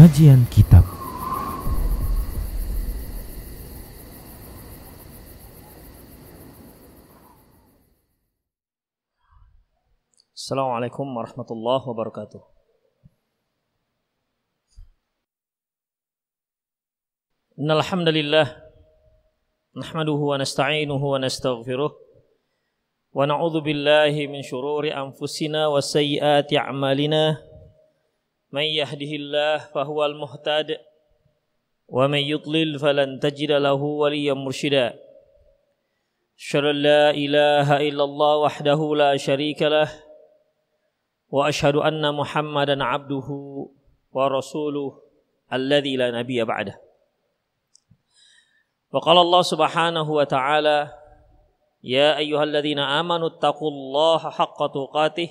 Kajian Kitab Assalamualaikum warahmatullahi wabarakatuh. Innal hamdalillah nahmaduhu wa nasta'inuhu wa nastaghfiruh wa na'udzu billahi min shururi anfusina wa sayyiati a'malina من يهده الله فهو المهتد ومن يضلل فلن تجد له وليا مرشدا. أشهد أن لا إله إلا الله وحده لا شريك له وأشهد أن محمدا عبده ورسوله الذي لا نبي بعده. وقال الله سبحانه وتعالى يا أيها الذين آمنوا اتقوا الله حق تقاته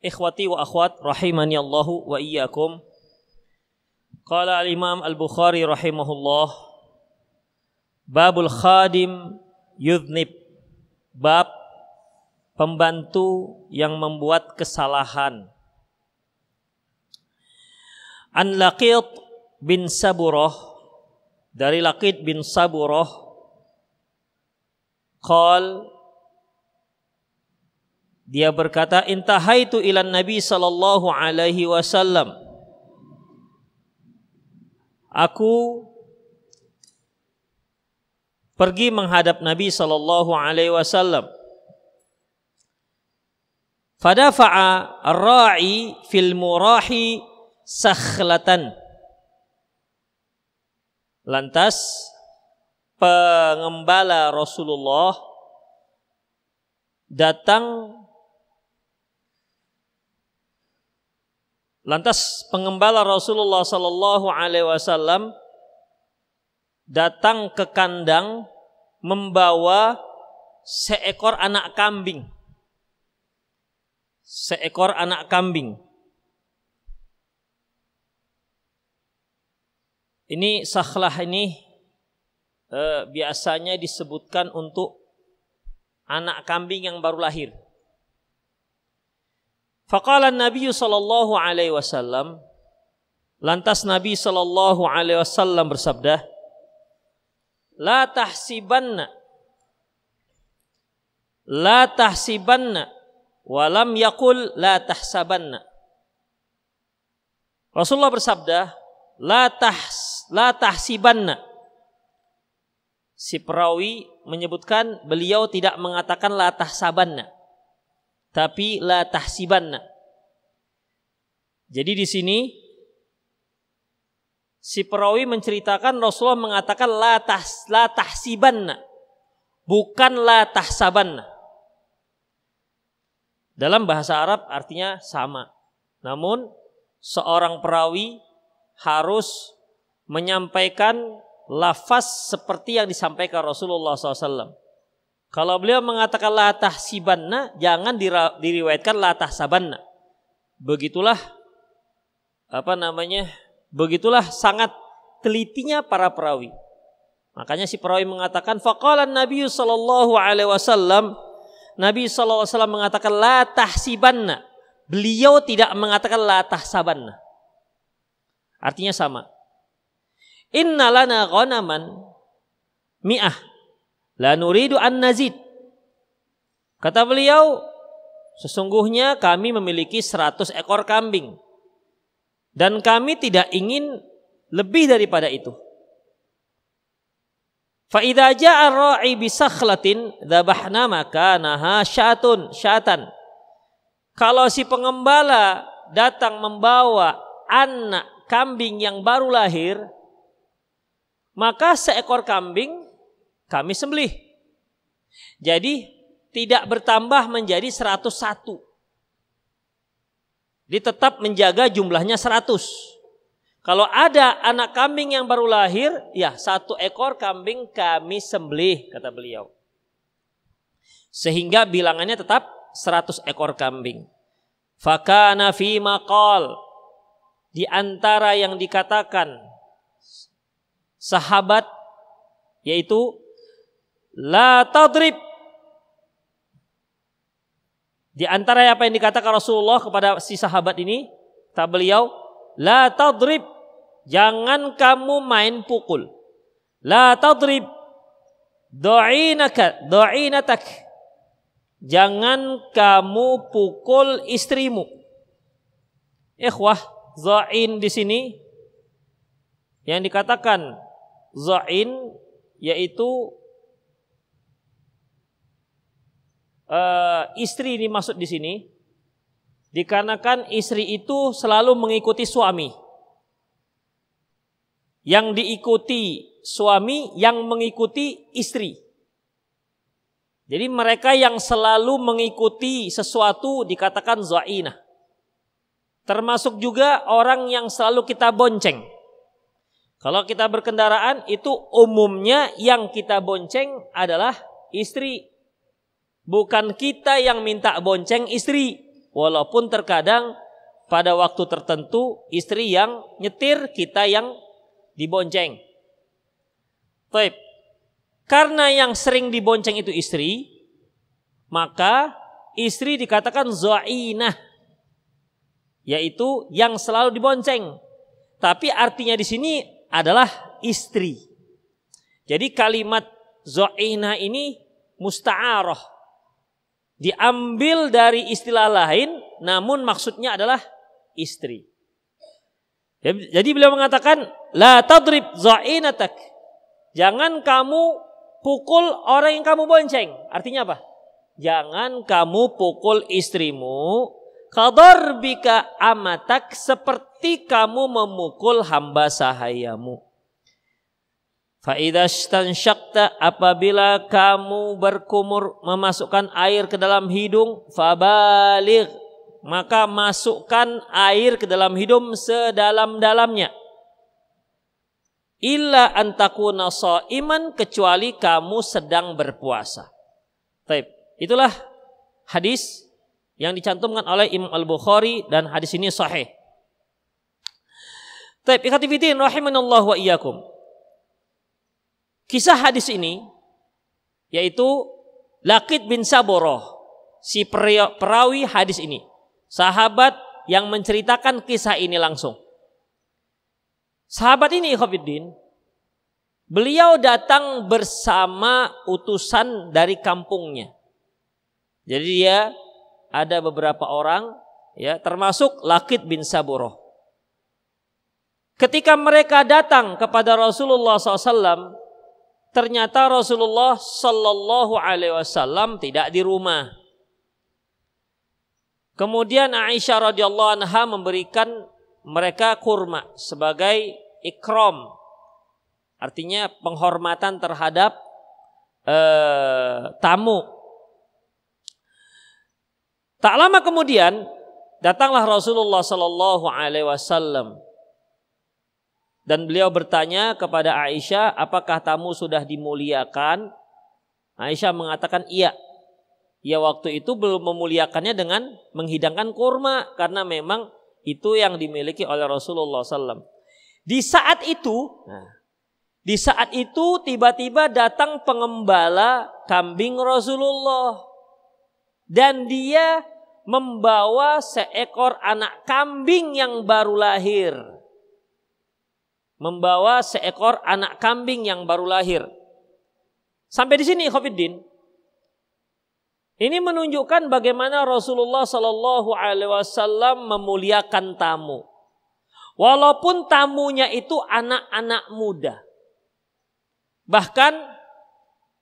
Ikhwati wa akhwat rahimani Allahu wa iyyakum. Qala al-Imam Al-Bukhari rahimahullah Babul khadim yudnib bab pembantu yang membuat kesalahan. An Laqit bin Saburah dari Laqit bin Saburah qala dia berkata intahaitu ila Nabi sallallahu alaihi wasallam Aku pergi menghadap Nabi sallallahu alaihi wasallam Fadafa'a ar-ra'i fil murahi sakhlatan. Lantas pengembala Rasulullah datang Lantas pengembala Rasulullah sallallahu alaihi wasallam datang ke kandang membawa seekor anak kambing seekor anak kambing. Ini sakhlah ini eh, biasanya disebutkan untuk anak kambing yang baru lahir. Faqala Nabi sallallahu alaihi wasallam lantas Nabi sallallahu alaihi wasallam bersabda La tahsibanna La tahsibanna walam yakul la tahsabanna. Rasulullah bersabda, la tahs la tahsibanna. Si perawi menyebutkan beliau tidak mengatakan la tahsabanna, tapi la tahsibanna. Jadi di sini si perawi menceritakan Rasulullah mengatakan la tahs la tahsibanna, bukan la tahsabanna. Dalam bahasa Arab artinya sama. Namun seorang perawi harus menyampaikan lafaz seperti yang disampaikan Rasulullah SAW. Kalau beliau mengatakan la tahsibanna, jangan diriwayatkan la tahsabanna. Begitulah apa namanya? Begitulah sangat telitinya para perawi. Makanya si perawi mengatakan faqala Nabi sallallahu alaihi wasallam Nabi SAW mengatakan la tahsibanna. Beliau tidak mengatakan la tahsabanna. Artinya sama. Inna lana ghanaman mi'ah. La nuridu an nazid. Kata beliau, sesungguhnya kami memiliki 100 ekor kambing. Dan kami tidak ingin lebih daripada itu. Fa idza ja'a ar-ra'i bi sakhlatin dzabahna naha syatun syatan. Kalau si pengembala datang membawa anak kambing yang baru lahir, maka seekor kambing kami sembelih. Jadi tidak bertambah menjadi 101. Dia tetap menjaga jumlahnya 100. Kalau ada anak kambing yang baru lahir, ya satu ekor kambing kami sembelih, kata beliau. Sehingga bilangannya tetap 100 ekor kambing. Fakana fi maqal. Di antara yang dikatakan sahabat yaitu la tadrib di antara apa yang dikatakan Rasulullah kepada si sahabat ini, tak beliau La tadrib. Jangan kamu main pukul. La tadrib. Do'inaka. Do'inatak. Jangan kamu pukul istrimu. Ikhwah, za'in di sini yang dikatakan za'in yaitu uh, istri ini maksud di sini Dikarenakan istri itu selalu mengikuti suami. Yang diikuti suami yang mengikuti istri. Jadi mereka yang selalu mengikuti sesuatu dikatakan za'inah. Termasuk juga orang yang selalu kita bonceng. Kalau kita berkendaraan itu umumnya yang kita bonceng adalah istri. Bukan kita yang minta bonceng istri. Walaupun terkadang pada waktu tertentu istri yang nyetir, kita yang dibonceng. Baik. Karena yang sering dibonceng itu istri, maka istri dikatakan za'inah. Yaitu yang selalu dibonceng. Tapi artinya di sini adalah istri. Jadi kalimat za'inah ini musta'arah diambil dari istilah lain namun maksudnya adalah istri. Jadi beliau mengatakan la tadrib za'inatak. Jangan kamu pukul orang yang kamu bonceng. Artinya apa? Jangan kamu pukul istrimu bika amatak seperti kamu memukul hamba sahayamu. Faidastansyakta apabila kamu berkumur memasukkan air ke dalam hidung fabaligh maka masukkan air ke dalam hidung sedalam-dalamnya illa antakuna iman kecuali kamu sedang berpuasa. Taib. Itulah hadis yang dicantumkan oleh Imam Al-Bukhari dan hadis ini sahih. Taib, ikhtifidin rahimanallah wa iyyakum. Kisah hadis ini yaitu Lakid bin Saboroh, si perawi hadis ini. Sahabat yang menceritakan kisah ini langsung. Sahabat ini Khofiddin, beliau datang bersama utusan dari kampungnya. Jadi dia ada beberapa orang ya termasuk Lakid bin Saboroh. Ketika mereka datang kepada Rasulullah SAW, ternyata Rasulullah Sallallahu Alaihi Wasallam tidak di rumah. Kemudian Aisyah radhiyallahu anha memberikan mereka kurma sebagai ikram, artinya penghormatan terhadap eh, tamu. Tak lama kemudian datanglah Rasulullah Sallallahu Alaihi Wasallam dan beliau bertanya kepada Aisyah, apakah tamu sudah dimuliakan? Aisyah mengatakan iya. Ya waktu itu belum memuliakannya dengan menghidangkan kurma karena memang itu yang dimiliki oleh Rasulullah SAW. Di saat itu, nah, di saat itu tiba-tiba datang pengembala kambing Rasulullah dan dia membawa seekor anak kambing yang baru lahir membawa seekor anak kambing yang baru lahir. Sampai di sini Khofiddin. Ini menunjukkan bagaimana Rasulullah Shallallahu Alaihi Wasallam memuliakan tamu. Walaupun tamunya itu anak-anak muda. Bahkan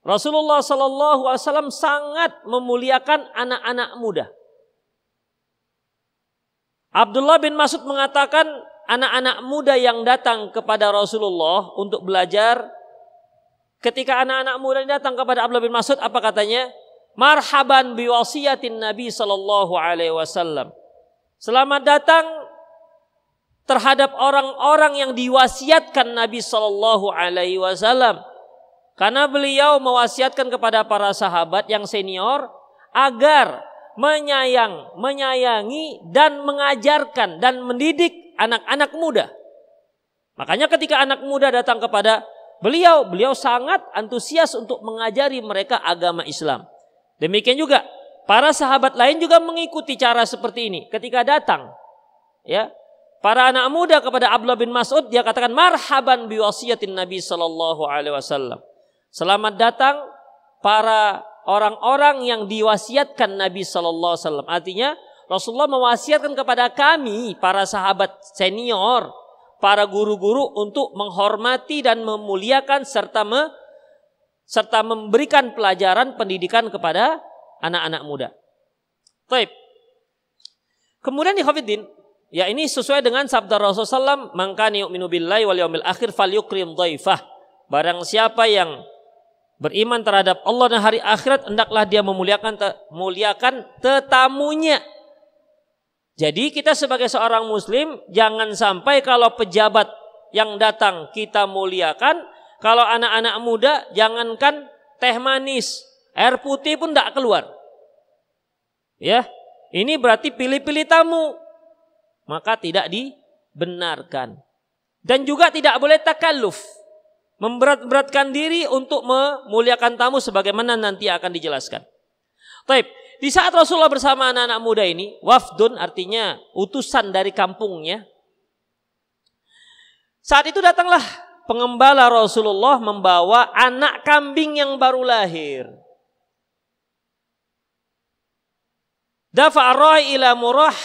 Rasulullah Shallallahu Alaihi Wasallam sangat memuliakan anak-anak muda. Abdullah bin Mas'ud mengatakan anak-anak muda yang datang kepada Rasulullah untuk belajar ketika anak-anak muda datang kepada Abdullah bin Mas'ud apa katanya? Marhaban biwasiyatin Nabi sallallahu alaihi wasallam. Selamat datang terhadap orang-orang yang diwasiatkan Nabi Shallallahu Alaihi Wasallam. Karena beliau mewasiatkan kepada para sahabat yang senior agar menyayang, menyayangi dan mengajarkan dan mendidik anak-anak muda. Makanya ketika anak muda datang kepada beliau, beliau sangat antusias untuk mengajari mereka agama Islam. Demikian juga para sahabat lain juga mengikuti cara seperti ini ketika datang. Ya, para anak muda kepada Abdullah bin Mas'ud dia katakan marhaban biwasiyatin Nabi sallallahu alaihi wasallam. Selamat datang para orang-orang yang diwasiatkan Nabi sallallahu alaihi wasallam. Artinya Rasulullah mewasiatkan kepada kami para sahabat senior, para guru-guru untuk menghormati dan memuliakan serta me, serta memberikan pelajaran pendidikan kepada anak-anak muda. Baik. Kemudian di Hafidin, Ya ini sesuai dengan sabda Rasulullah SAW, Mangkani yu'minu billahi wal yawmil akhir fal yukrim dhaifah. Barang siapa yang beriman terhadap Allah dan hari akhirat, hendaklah dia memuliakan te, tetamunya. Jadi kita sebagai seorang muslim, jangan sampai kalau pejabat yang datang kita muliakan, kalau anak-anak muda jangankan teh manis, air putih pun tidak keluar. Ya, ini berarti pilih-pilih tamu maka tidak dibenarkan. Dan juga tidak boleh takalluf. Memberat-beratkan diri untuk memuliakan tamu sebagaimana nanti akan dijelaskan. Taib. Di saat Rasulullah bersama anak-anak muda ini, wafdun artinya utusan dari kampungnya. Saat itu datanglah pengembala Rasulullah membawa anak kambing yang baru lahir. Dafa ila murah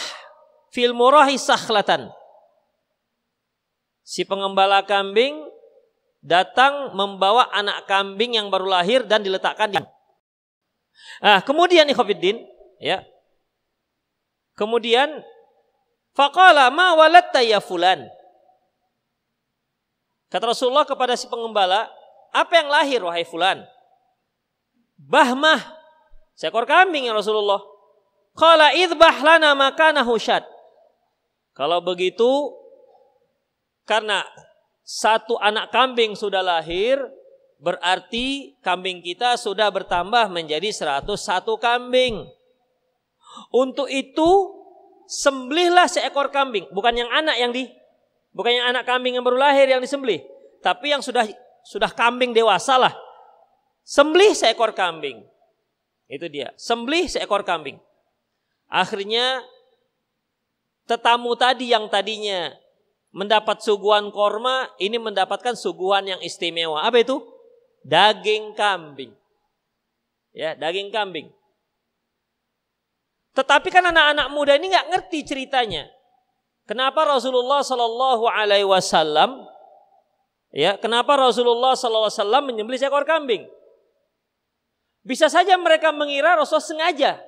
fil murahi sakhlatan. Si pengembala kambing datang membawa anak kambing yang baru lahir dan diletakkan di Nah, kemudian ikhwatiddin, ya. Kemudian faqala ma walatta ya fulan. Kata Rasulullah kepada si pengembala, apa yang lahir wahai fulan? Bahmah, seekor kambing ya Rasulullah. Qala idbah lana makanahu syad. Kalau begitu, karena satu anak kambing sudah lahir, berarti kambing kita sudah bertambah menjadi 101 kambing. Untuk itu, sembelihlah seekor kambing, bukan yang anak yang di bukan yang anak kambing yang baru lahir yang disembelih, tapi yang sudah sudah kambing dewasa lah. Sembelih seekor kambing. Itu dia, sembelih seekor kambing. Akhirnya tetamu tadi yang tadinya mendapat suguhan korma, ini mendapatkan suguhan yang istimewa. Apa itu? Daging kambing. Ya, daging kambing. Tetapi kan anak-anak muda ini nggak ngerti ceritanya. Kenapa Rasulullah Shallallahu Alaihi Wasallam, ya, kenapa Rasulullah Shallallahu Alaihi Wasallam menyembelih seekor kambing? Bisa saja mereka mengira Rasul sengaja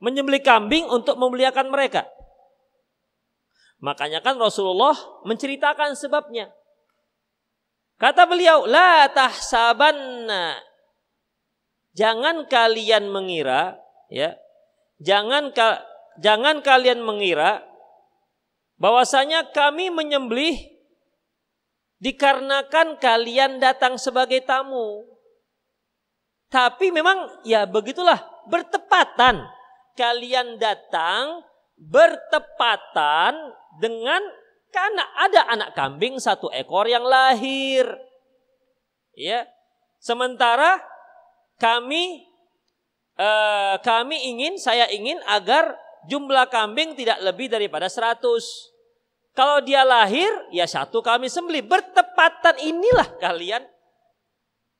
menyembelih kambing untuk memuliakan mereka. Makanya kan Rasulullah menceritakan sebabnya. Kata beliau, la tahsabanna. Jangan kalian mengira, ya. Jangan ka, jangan kalian mengira bahwasanya kami menyembelih dikarenakan kalian datang sebagai tamu. Tapi memang ya begitulah bertepatan kalian datang bertepatan dengan karena ada anak kambing satu ekor yang lahir. Ya. Sementara kami eh, kami ingin saya ingin agar jumlah kambing tidak lebih daripada 100. Kalau dia lahir, ya satu kami sembeli. Bertepatan inilah kalian.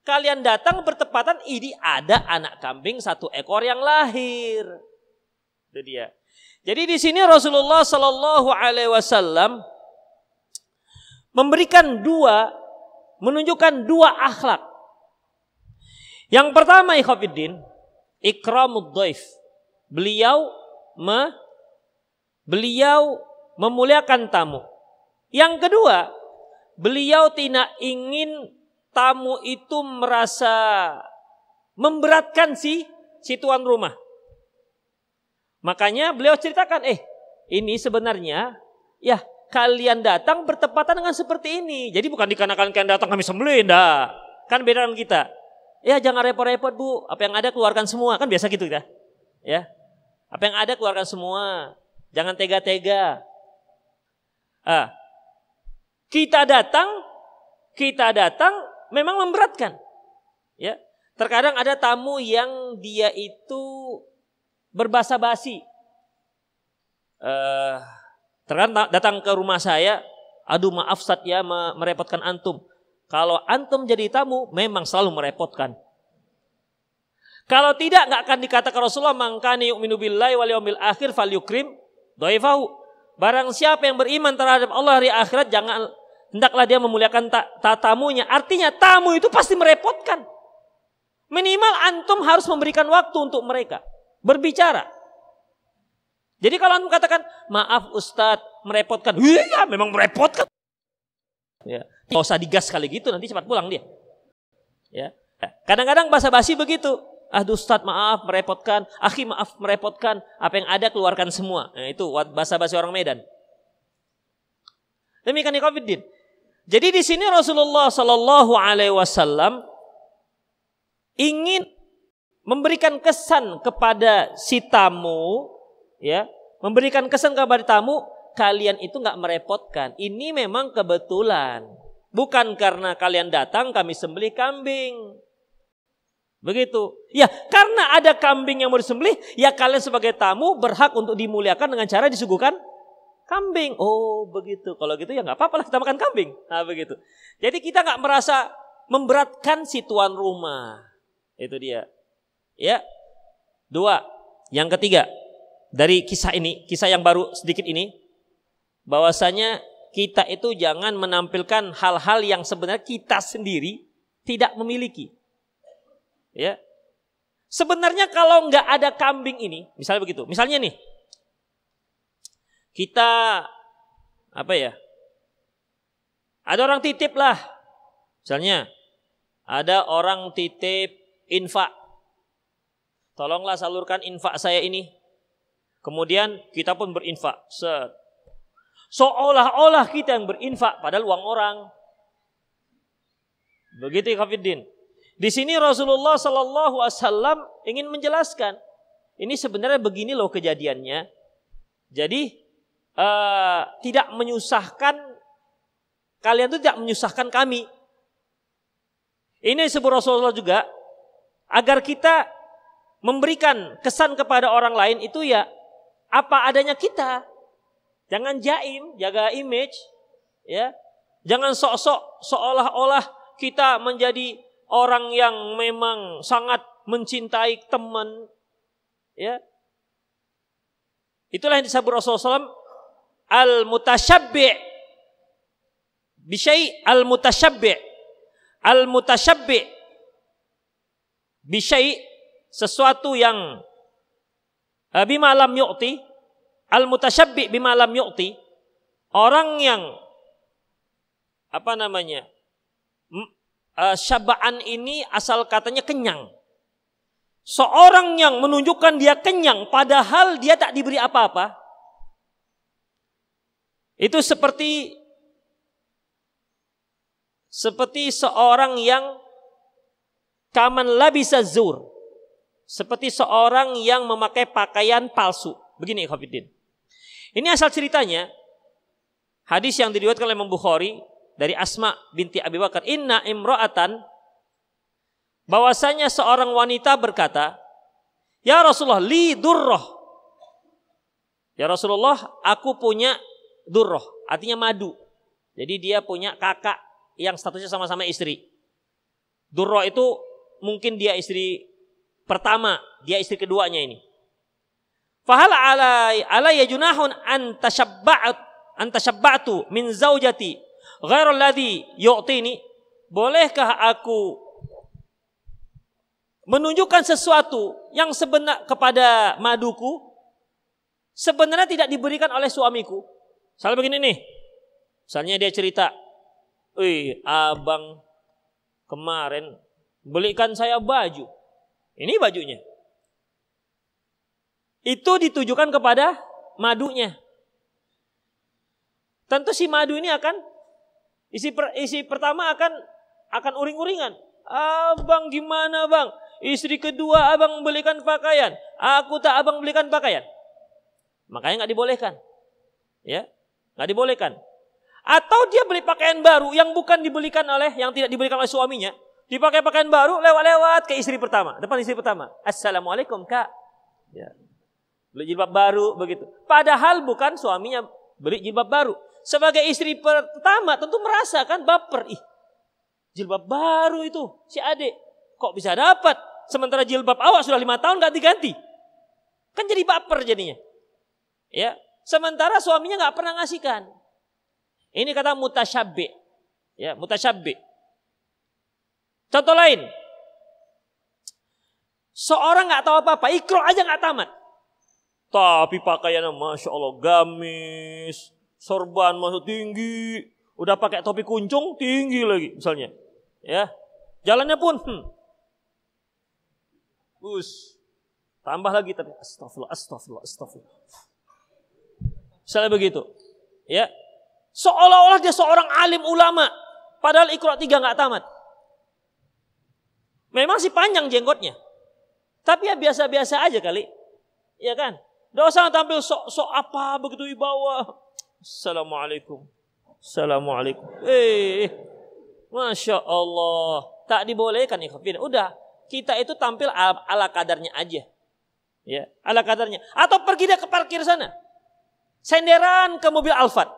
Kalian datang bertepatan, ini ada anak kambing satu ekor yang lahir. Itu dia. Jadi di sini Rasulullah Shallallahu Alaihi Wasallam memberikan dua, menunjukkan dua akhlak. Yang pertama ikhwafiddin, ikramud dhaif. Beliau me, beliau memuliakan tamu. Yang kedua, beliau tidak ingin tamu itu merasa memberatkan si si tuan rumah. Makanya beliau ceritakan, eh ini sebenarnya ya kalian datang bertepatan dengan seperti ini. Jadi bukan dikarenakan kalian datang kami sembelih, enggak. Kan beda dengan kita. Ya jangan repot-repot bu, apa yang ada keluarkan semua. Kan biasa gitu kita. Ya, apa yang ada keluarkan semua. Jangan tega-tega. Ah, kita datang, kita datang memang memberatkan. Ya. Terkadang ada tamu yang dia itu berbahasa basi. Uh, terkadang datang ke rumah saya, aduh maaf Sat ya merepotkan antum. Kalau antum jadi tamu memang selalu merepotkan. Kalau tidak nggak akan dikatakan Rasulullah mangkani yu'minu billahi wal yaumil akhir falyukrim dhaifahu. Barang siapa yang beriman terhadap Allah hari akhirat jangan hendaklah dia memuliakan ta, ta tamunya. Artinya tamu itu pasti merepotkan. Minimal antum harus memberikan waktu untuk mereka berbicara. Jadi kalau antum katakan, maaf Ustadz merepotkan. Iya memang merepotkan. Ya. Gak usah digas kali gitu nanti cepat pulang dia. Ya. Kadang-kadang bahasa basi begitu. Aduh Ustadz maaf merepotkan. Akhi maaf merepotkan. Apa yang ada keluarkan semua. Nah, itu bahasa basi orang Medan. Demikian ya Covid Jadi di sini Rasulullah Shallallahu Alaihi Wasallam ingin memberikan kesan kepada si tamu, ya, memberikan kesan kepada tamu, kalian itu nggak merepotkan. Ini memang kebetulan, bukan karena kalian datang kami sembelih kambing. Begitu. Ya, karena ada kambing yang mau disembelih, ya kalian sebagai tamu berhak untuk dimuliakan dengan cara disuguhkan kambing. Oh, begitu. Kalau gitu ya nggak apa-apa lah kita makan kambing. Nah, begitu. Jadi kita nggak merasa memberatkan si tuan rumah. Itu dia. Ya. Dua. Yang ketiga, dari kisah ini, kisah yang baru sedikit ini, bahwasanya kita itu jangan menampilkan hal-hal yang sebenarnya kita sendiri tidak memiliki. Ya. Sebenarnya kalau nggak ada kambing ini, misalnya begitu, misalnya nih, kita apa ya? Ada orang titip lah, misalnya ada orang titip infak. Tolonglah salurkan infak saya ini. Kemudian kita pun berinfak. Seolah-olah kita yang berinfak padahal uang orang. Begitu Khafiddin. Di sini Rasulullah Sallallahu Alaihi Wasallam ingin menjelaskan. Ini sebenarnya begini loh kejadiannya. Jadi uh, tidak menyusahkan kalian itu tidak menyusahkan kami. Ini sebut Rasulullah juga agar kita memberikan kesan kepada orang lain itu ya apa adanya kita. Jangan jaim, jaga image, ya. Jangan sok-sok seolah-olah kita menjadi orang yang memang sangat mencintai teman, ya. Itulah yang disebut Rasulullah SAW al-mutasyabbi' bisyai al-mutasyabbi' al-mutasyabbi' bisyai sesuatu yang bima lam yu'ti al mutasyabbi bima lam yu'ti orang yang apa namanya uh, syabaan ini asal katanya kenyang seorang yang menunjukkan dia kenyang padahal dia tak diberi apa-apa itu seperti seperti seorang yang Kaman labisa zur. Seperti seorang yang memakai pakaian palsu. Begini Khafidin. Ini asal ceritanya. Hadis yang diriwayatkan oleh Imam Bukhari dari Asma binti Abi Bakar. Inna imra'atan bahwasanya seorang wanita berkata, "Ya Rasulullah, li durroh." Ya Rasulullah, aku punya durroh, artinya madu. Jadi dia punya kakak yang statusnya sama-sama istri. Durroh itu mungkin dia istri pertama, dia istri keduanya ini. Fahala alai ala ya junahun an tashabba'at an tashabba'tu min zaujati Ghairul ladhi yu'tini. Bolehkah aku menunjukkan sesuatu yang sebenar kepada maduku sebenarnya tidak diberikan oleh suamiku. Misalnya begini nih. Misalnya dia cerita, "Wih, abang kemarin belikan saya baju. Ini bajunya." Itu ditujukan kepada madunya. Tentu si madu ini akan isi per, isi pertama akan akan uring-uringan. Abang gimana bang? Istri kedua abang belikan pakaian. Aku tak abang belikan pakaian. Makanya nggak dibolehkan. Ya, nggak dibolehkan. Atau dia beli pakaian baru yang bukan dibelikan oleh yang tidak dibelikan oleh suaminya, dipakai pakaian baru lewat-lewat ke istri pertama, depan istri pertama. Assalamualaikum kak. Ya. Beli jilbab baru begitu. Padahal bukan suaminya beli jilbab baru. Sebagai istri pertama tentu merasakan baper. Ih, jilbab baru itu si adik kok bisa dapat? Sementara jilbab awak sudah lima tahun ganti-ganti. Kan jadi baper jadinya. Ya, sementara suaminya nggak pernah ngasihkan. Ini kata mutasyabbi. Ya, mutasyabbi. Contoh lain. Seorang nggak tahu apa-apa, ikro aja nggak tamat. Tapi pakaiannya masya Allah gamis, sorban masuk tinggi, udah pakai topi kuncung tinggi lagi misalnya. Ya, jalannya pun hmm. Us. Tambah lagi tapi astagfirullah, astagfirullah, astagfirullah. Misalnya begitu. Ya. Seolah-olah dia seorang alim ulama. Padahal ikhrok tiga nggak tamat. Memang sih panjang jenggotnya. Tapi ya biasa-biasa aja kali. Ya kan? Dosa tampil sok-sok apa begitu di bawah. Assalamualaikum. Assalamualaikum. Eh, Masya Allah. Tak dibolehkan ya Udah. Kita itu tampil ala kadarnya aja. Ya, ala kadarnya. Atau pergi dia ke parkir sana senderan ke mobil Alphard.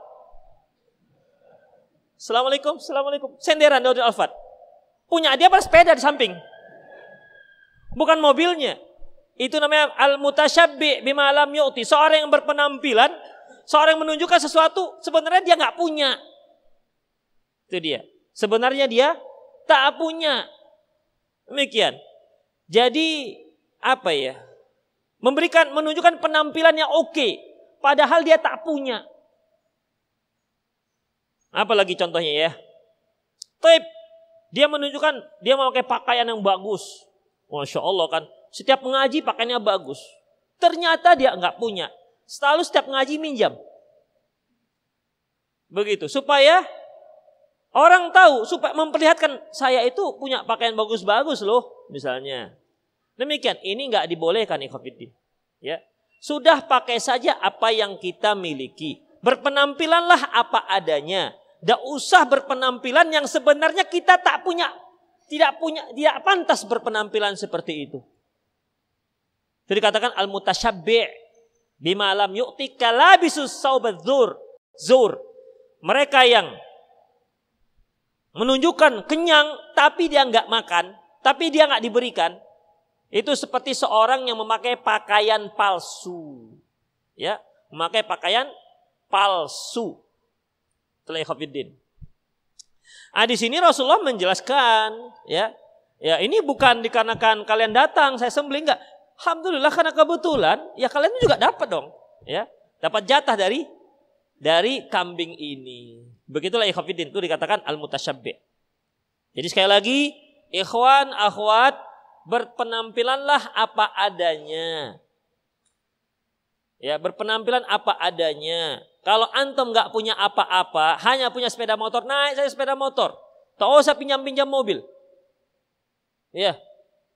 Assalamualaikum, Assalamualaikum. Senderan dari Alphard. Punya dia apa sepeda di samping. Bukan mobilnya. Itu namanya al-mutasyabbi bima lam yu'ti. Seorang yang berpenampilan, seorang yang menunjukkan sesuatu, sebenarnya dia nggak punya. Itu dia. Sebenarnya dia tak punya. Demikian. Jadi apa ya? Memberikan menunjukkan penampilan yang oke, Padahal dia tak punya. Apalagi contohnya ya. Tip. Dia menunjukkan dia memakai pakaian yang bagus. Masya Allah kan. Setiap mengaji pakaiannya bagus. Ternyata dia nggak punya. Selalu setiap mengaji minjam. Begitu. Supaya orang tahu. Supaya memperlihatkan saya itu punya pakaian bagus-bagus loh. Misalnya. Demikian. Ini nggak dibolehkan ikhafidin. Ya. Sudah pakai saja apa yang kita miliki. Berpenampilanlah apa adanya. Tidak usah berpenampilan yang sebenarnya kita tak punya. Tidak punya, tidak pantas berpenampilan seperti itu. Jadi katakan al-mutasyabbi' bima lam yu'ti kalabisus saubadzur. Zur. Mereka yang menunjukkan kenyang tapi dia nggak makan, tapi dia nggak diberikan, itu seperti seorang yang memakai pakaian palsu. Ya, memakai pakaian palsu. Telaikhafiddin. Ah di sini Rasulullah menjelaskan, ya, ya ini bukan dikarenakan kalian datang saya sembelih enggak. Alhamdulillah karena kebetulan ya kalian juga dapat dong, ya, dapat jatah dari dari kambing ini. Begitulah ikhwatiddin itu dikatakan al mutasyabbi. Jadi sekali lagi, ikhwan, akhwat, berpenampilanlah apa adanya. Ya, berpenampilan apa adanya. Kalau antum nggak punya apa-apa, hanya punya sepeda motor, naik saya sepeda motor. Tak usah pinjam-pinjam mobil. Ya,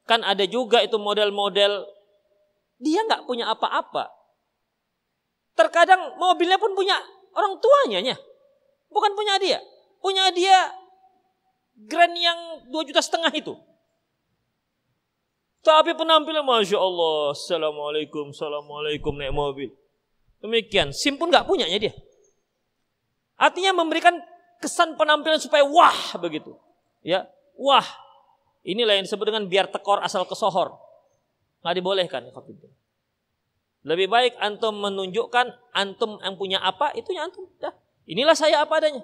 kan ada juga itu model-model dia nggak punya apa-apa. Terkadang mobilnya pun punya orang tuanya, bukan punya dia. Punya dia Grand yang dua juta setengah itu. Tapi penampilan Masya Allah. Assalamualaikum, Assalamualaikum naik mobil. Demikian. SIM pun gak punyanya dia. Artinya memberikan kesan penampilan supaya wah begitu. Ya, wah. Inilah yang disebut dengan biar tekor asal kesohor. Nggak dibolehkan. Lebih baik antum menunjukkan antum yang punya apa, itu yang antum. Dah. Inilah saya apa adanya.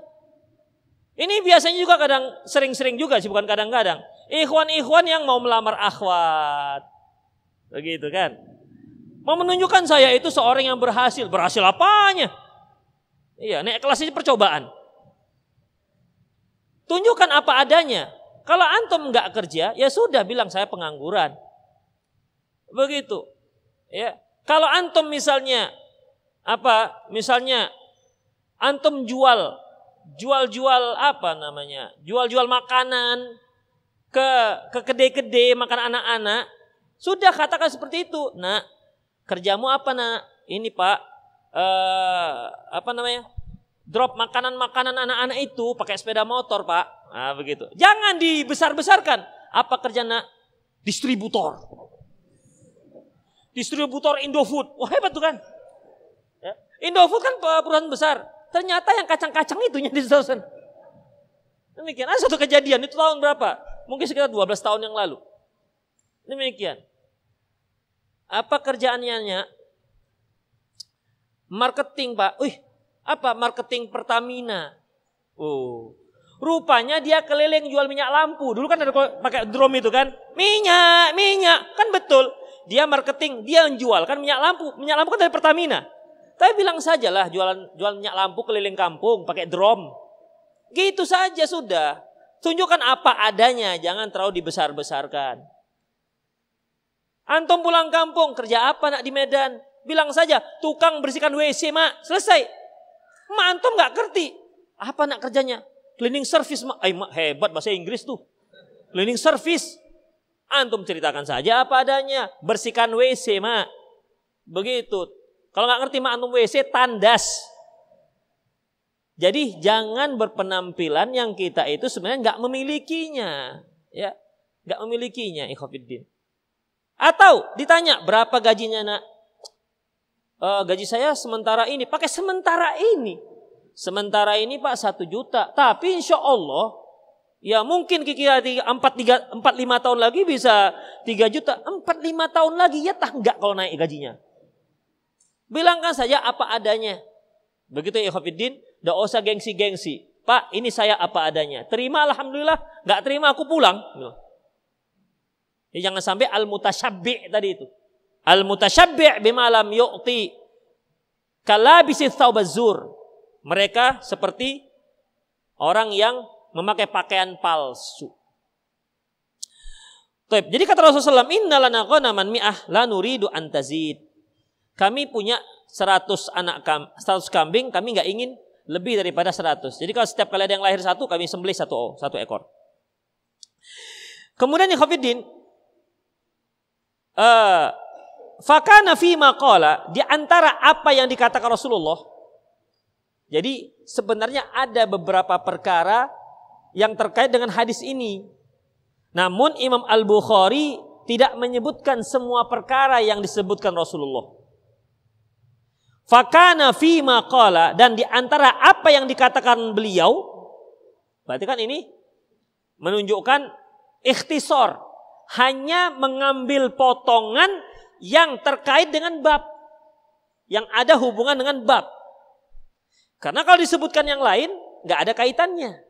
Ini biasanya juga kadang sering-sering juga sih, bukan kadang-kadang. Ikhwan-ikhwan yang mau melamar akhwat. Begitu kan. Mau menunjukkan saya itu seorang yang berhasil. Berhasil apanya? Iya, naik kelas ini percobaan. Tunjukkan apa adanya. Kalau antum nggak kerja, ya sudah bilang saya pengangguran. Begitu. Ya. Kalau antum misalnya apa? Misalnya antum jual jual-jual apa namanya? Jual-jual makanan ke ke kedai-kedai makan anak-anak, sudah katakan seperti itu. Nak, kerjamu apa nak? Ini pak, eh, apa namanya? Drop makanan-makanan anak-anak itu pakai sepeda motor pak. Nah begitu. Jangan dibesar-besarkan. Apa kerja nak? Distributor. Distributor Indofood. Wah hebat tuh kan. Ya. Indofood kan perusahaan besar. Ternyata yang kacang-kacang itu yang disesuaikan. Demikian. Ada satu kejadian itu tahun berapa? Mungkin sekitar 12 tahun yang lalu. Demikian. Apa kerjaannya? Marketing pak. Wih, apa marketing Pertamina? Oh, rupanya dia keliling jual minyak lampu. Dulu kan ada pakai drum itu kan, minyak, minyak, kan betul. Dia marketing, dia jual kan minyak lampu. Minyak lampu kan dari Pertamina. Tapi bilang sajalah jualan jual minyak lampu keliling kampung pakai drum. Gitu saja sudah. Tunjukkan apa adanya, jangan terlalu dibesar-besarkan. Antum pulang kampung, kerja apa nak di Medan? Bilang saja, tukang bersihkan WC mak, selesai. Mak antum nggak ngerti. Apa nak kerjanya? Cleaning service mak. Ay, mak hebat bahasa Inggris tuh. Cleaning service. Antum ceritakan saja apa adanya. Bersihkan WC mak. Begitu. Kalau nggak ngerti mak antum WC tandas. Jadi jangan berpenampilan yang kita itu sebenarnya nggak memilikinya, ya, nggak memilikinya, ikhafidin. Atau ditanya berapa gajinya nak? E, gaji saya sementara ini, pakai sementara ini. Sementara ini pak satu juta, tapi insya Allah ya mungkin kira empat tiga empat lima tahun lagi bisa tiga juta, empat lima tahun lagi ya tak nggak kalau naik gajinya. Bilangkan saja apa adanya. Begitu ya Khofiddin, tidak usah gengsi-gengsi. Pak, ini saya apa adanya. Terima Alhamdulillah, nggak terima aku pulang. Ya, jangan sampai al-mutasyabbi' tadi itu. Al-mutasyabbi' bimalam yu'ti kalabisi thawbazur. Mereka seperti orang yang memakai pakaian palsu. Jadi kata Rasulullah SAW, Inna lana ghanaman mi'ah la nuridu antazid. Kami punya 100 anak kam, 100 kambing, kami nggak ingin lebih daripada 100. Jadi kalau setiap kali ada yang lahir satu, kami sembelih satu satu ekor. Kemudian yang Khafidin, uh, fakana fi maqala di antara apa yang dikatakan Rasulullah. Jadi sebenarnya ada beberapa perkara yang terkait dengan hadis ini. Namun Imam Al-Bukhari tidak menyebutkan semua perkara yang disebutkan Rasulullah. Fakana fi maqala dan di antara apa yang dikatakan beliau berarti kan ini menunjukkan ikhtisor hanya mengambil potongan yang terkait dengan bab yang ada hubungan dengan bab. Karena kalau disebutkan yang lain nggak ada kaitannya.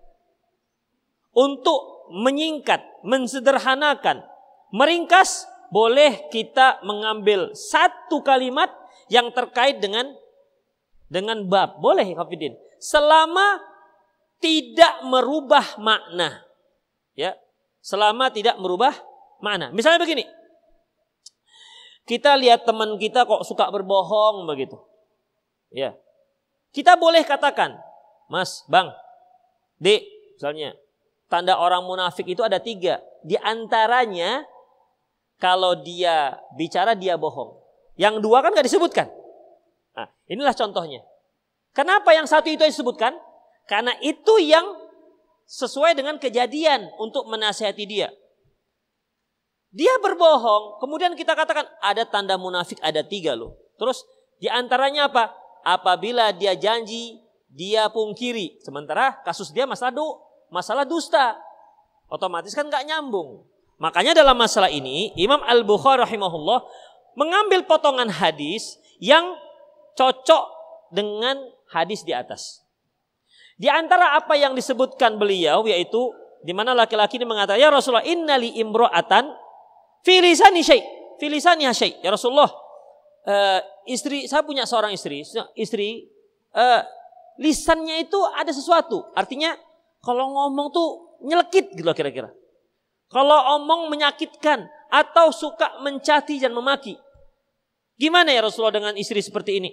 Untuk menyingkat, mensederhanakan, meringkas boleh kita mengambil satu kalimat yang terkait dengan dengan bab. Boleh Hafidin. Selama tidak merubah makna. Ya. Selama tidak merubah makna. Misalnya begini. Kita lihat teman kita kok suka berbohong begitu. Ya. Kita boleh katakan, Mas, Bang, Dek, misalnya, tanda orang munafik itu ada tiga. Di antaranya, kalau dia bicara dia bohong. Yang dua kan gak disebutkan. Nah, inilah contohnya. Kenapa yang satu itu disebutkan? Karena itu yang sesuai dengan kejadian untuk menasihati dia. Dia berbohong, kemudian kita katakan ada tanda munafik ada tiga loh. Terus di antaranya apa? Apabila dia janji, dia pungkiri. Sementara kasus dia masalah du, masalah dusta. Otomatis kan nggak nyambung. Makanya dalam masalah ini Imam Al Bukhari rahimahullah mengambil potongan hadis yang cocok dengan hadis di atas. Di antara apa yang disebutkan beliau yaitu di mana laki-laki ini mengatakan, "Ya Rasulullah, innali imro'atan filisani syai." Filisani syai. Ya Rasulullah, uh, istri saya punya seorang istri, istri uh, lisannya itu ada sesuatu. Artinya kalau ngomong tuh nyelekit gitu kira-kira. Kalau omong menyakitkan atau suka mencaci dan memaki. Gimana ya Rasulullah dengan istri seperti ini?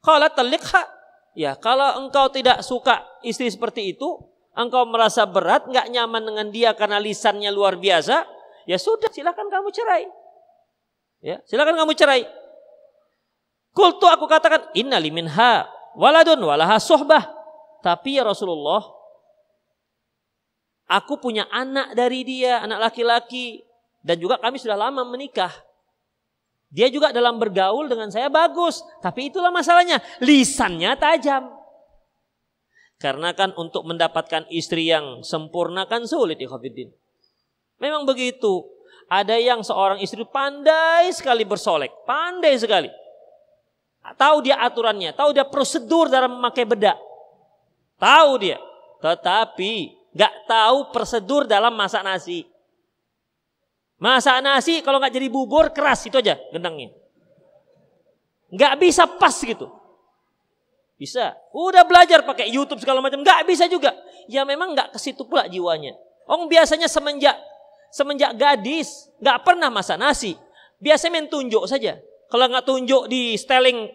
Kalau talikha, ya kalau engkau tidak suka istri seperti itu, engkau merasa berat, nggak nyaman dengan dia karena lisannya luar biasa, ya sudah silakan kamu cerai. Ya, silakan kamu cerai. Kultu aku katakan innali minha waladun walaha sohbah. Tapi ya Rasulullah, aku punya anak dari dia, anak laki-laki. Dan juga kami sudah lama menikah. Dia juga dalam bergaul dengan saya bagus. Tapi itulah masalahnya. Lisannya tajam. Karena kan untuk mendapatkan istri yang sempurna kan sulit Khafiddin. Memang begitu. Ada yang seorang istri pandai sekali bersolek. Pandai sekali. Tahu dia aturannya. Tahu dia prosedur dalam memakai bedak. Tahu dia. Tetapi gak tahu prosedur dalam masak nasi. Masak nasi kalau nggak jadi bubur keras itu aja gendangnya. Nggak bisa pas gitu. Bisa. Udah belajar pakai YouTube segala macam, nggak bisa juga. Ya memang nggak ke situ pula jiwanya. Ong biasanya semenjak semenjak gadis nggak pernah masak nasi. Biasanya main tunjuk saja. Kalau nggak tunjuk di styling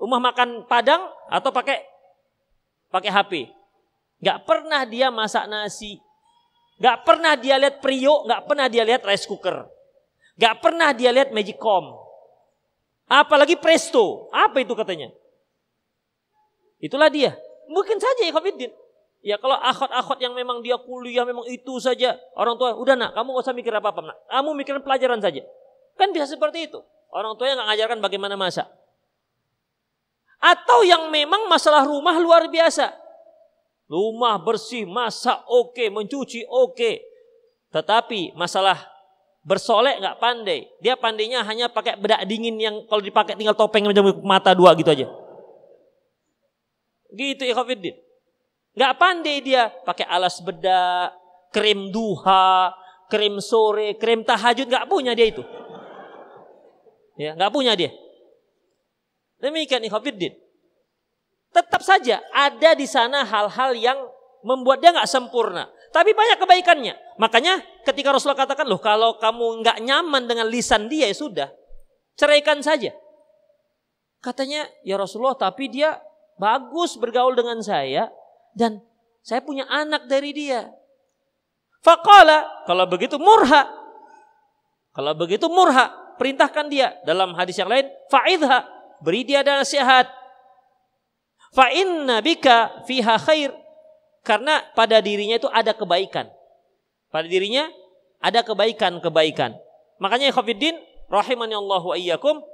rumah makan Padang atau pakai pakai HP. Nggak pernah dia masak nasi. Gak pernah dia lihat Prio, gak pernah dia lihat rice cooker. Gak pernah dia lihat Magicom. Apalagi Presto. Apa itu katanya? Itulah dia. Mungkin saja ya Khofiddin. Ya kalau akhot-akhot yang memang dia kuliah memang itu saja. Orang tua, udah nak kamu gak usah mikir apa-apa nak. Kamu mikirin pelajaran saja. Kan bisa seperti itu. Orang tua yang gak ngajarkan bagaimana masak. Atau yang memang masalah rumah luar biasa. Rumah bersih, masak oke, okay, mencuci oke. Okay. Tetapi masalah bersolek nggak pandai. Dia pandainya hanya pakai bedak dingin yang kalau dipakai tinggal topeng macam mata dua gitu aja. Gitu ya Khofiddin. Nggak pandai dia pakai alas bedak, krim duha, krim sore, krim tahajud nggak punya dia itu. Ya, nggak punya dia. Demikian Ikhafiddin. Tetap saja ada di sana hal-hal yang membuat dia nggak sempurna. Tapi banyak kebaikannya. Makanya ketika Rasulullah katakan, loh kalau kamu nggak nyaman dengan lisan dia ya sudah. Ceraikan saja. Katanya, ya Rasulullah tapi dia bagus bergaul dengan saya. Dan saya punya anak dari dia. Fakala, kalau begitu murha. Kalau begitu murha, perintahkan dia. Dalam hadis yang lain, fa'idha, beri dia nasihat. Fa bika fiha khair. Karena pada dirinya itu ada kebaikan. Pada dirinya ada kebaikan-kebaikan. Makanya Khafiddin rahimani Allah wa iyyakum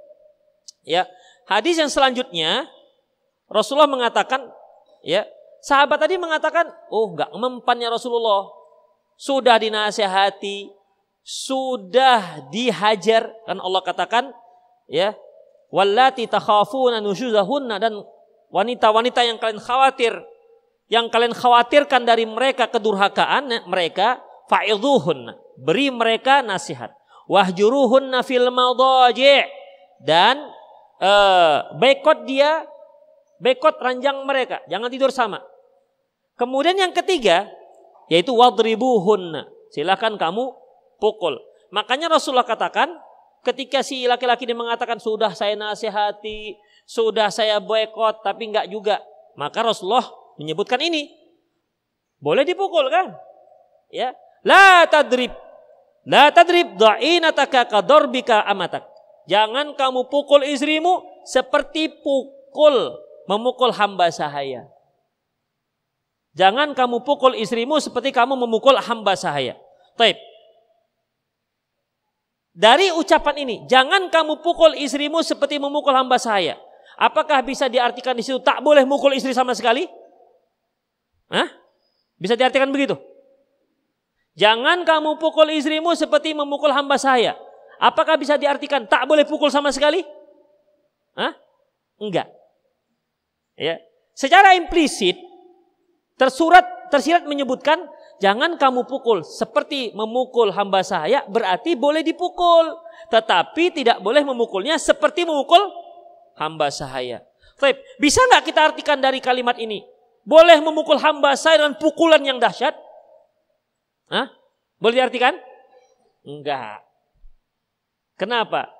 ya. Hadis yang selanjutnya Rasulullah mengatakan ya, sahabat tadi mengatakan, "Oh, enggak mempan ya Rasulullah. Sudah dinasihati, sudah dihajar." Kan Allah katakan ya, "Wallati takhafuna nusyuzahunna" dan wanita-wanita yang kalian khawatir, yang kalian khawatirkan dari mereka kedurhakaan mereka, fa'idhuhun, beri mereka nasihat. Wahjuruhunna fil dan uh, dia, bekot ranjang mereka, jangan tidur sama. Kemudian yang ketiga yaitu wadribuhun. Silakan kamu pukul. Makanya Rasulullah katakan ketika si laki-laki ini mengatakan sudah saya nasihati, sudah saya boykot tapi enggak juga. Maka Rasulullah menyebutkan ini. Boleh dipukul kan? Ya. La tadrib. La tadrib da'inataka kadarbika amatak. Jangan kamu pukul istrimu seperti pukul memukul hamba sahaya. Jangan kamu pukul istrimu seperti kamu memukul hamba sahaya. Taib. Dari ucapan ini, jangan kamu pukul istrimu seperti memukul hamba sahaya. Apakah bisa diartikan di situ tak boleh mukul istri sama sekali? Hah? Bisa diartikan begitu? Jangan kamu pukul istrimu seperti memukul hamba saya. Apakah bisa diartikan tak boleh pukul sama sekali? Hah? Enggak. Ya. Secara implisit Tersurat, tersirat menyebutkan jangan kamu pukul seperti memukul hamba saya berarti boleh dipukul. Tetapi tidak boleh memukulnya seperti memukul hamba sahaya. Baik, bisa nggak kita artikan dari kalimat ini? Boleh memukul hamba saya dengan pukulan yang dahsyat? Hah? Boleh diartikan? Enggak. Kenapa?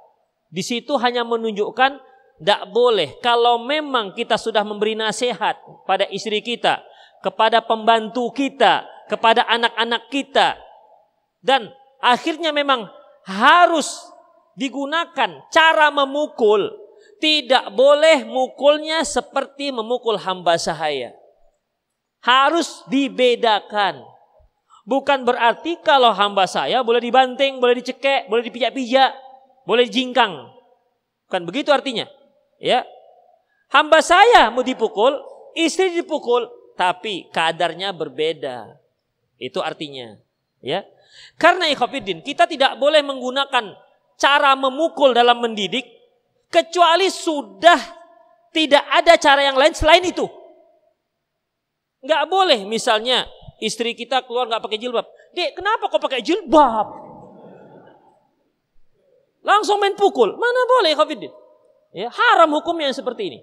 Di situ hanya menunjukkan tidak boleh kalau memang kita sudah memberi nasihat pada istri kita, kepada pembantu kita, kepada anak-anak kita. Dan akhirnya memang harus digunakan cara memukul. Tidak boleh mukulnya seperti memukul hamba sahaya. Harus dibedakan. Bukan berarti kalau hamba saya boleh dibanting, boleh dicekek, boleh dipijak-pijak, boleh dijingkang. Bukan begitu artinya. Ya. Hamba saya mau dipukul, istri dipukul, tapi kadarnya berbeda. Itu artinya, ya. Karena ikhafidin, kita tidak boleh menggunakan cara memukul dalam mendidik kecuali sudah tidak ada cara yang lain selain itu. Nggak boleh misalnya istri kita keluar nggak pakai jilbab. Dek, kenapa kau pakai jilbab? Langsung main pukul. Mana boleh ikhafidin? Ya, haram hukumnya yang seperti ini.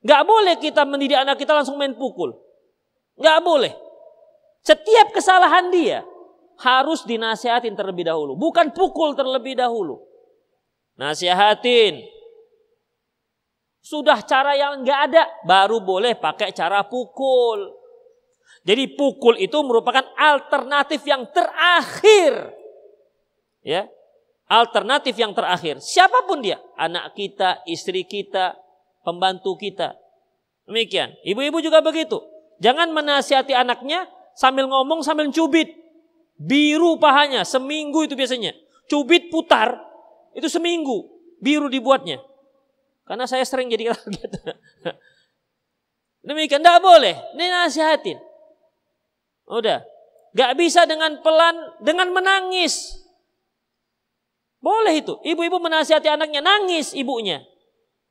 Nggak boleh kita mendidik anak kita langsung main pukul. Nggak boleh. Setiap kesalahan dia harus dinasihatin terlebih dahulu. Bukan pukul terlebih dahulu. Nasihatin. Sudah cara yang nggak ada, baru boleh pakai cara pukul. Jadi pukul itu merupakan alternatif yang terakhir. Ya, alternatif yang terakhir. Siapa pun dia, anak kita, istri kita, pembantu kita. Demikian. Ibu-ibu juga begitu. Jangan menasihati anaknya sambil ngomong sambil cubit. Biru pahanya, seminggu itu biasanya. Cubit putar, itu seminggu. Biru dibuatnya. Karena saya sering jadi gitu. Demikian, tidak boleh. Ini nasihatin. Udah. Gak bisa dengan pelan, dengan menangis. Boleh itu. Ibu-ibu menasihati anaknya, nangis ibunya.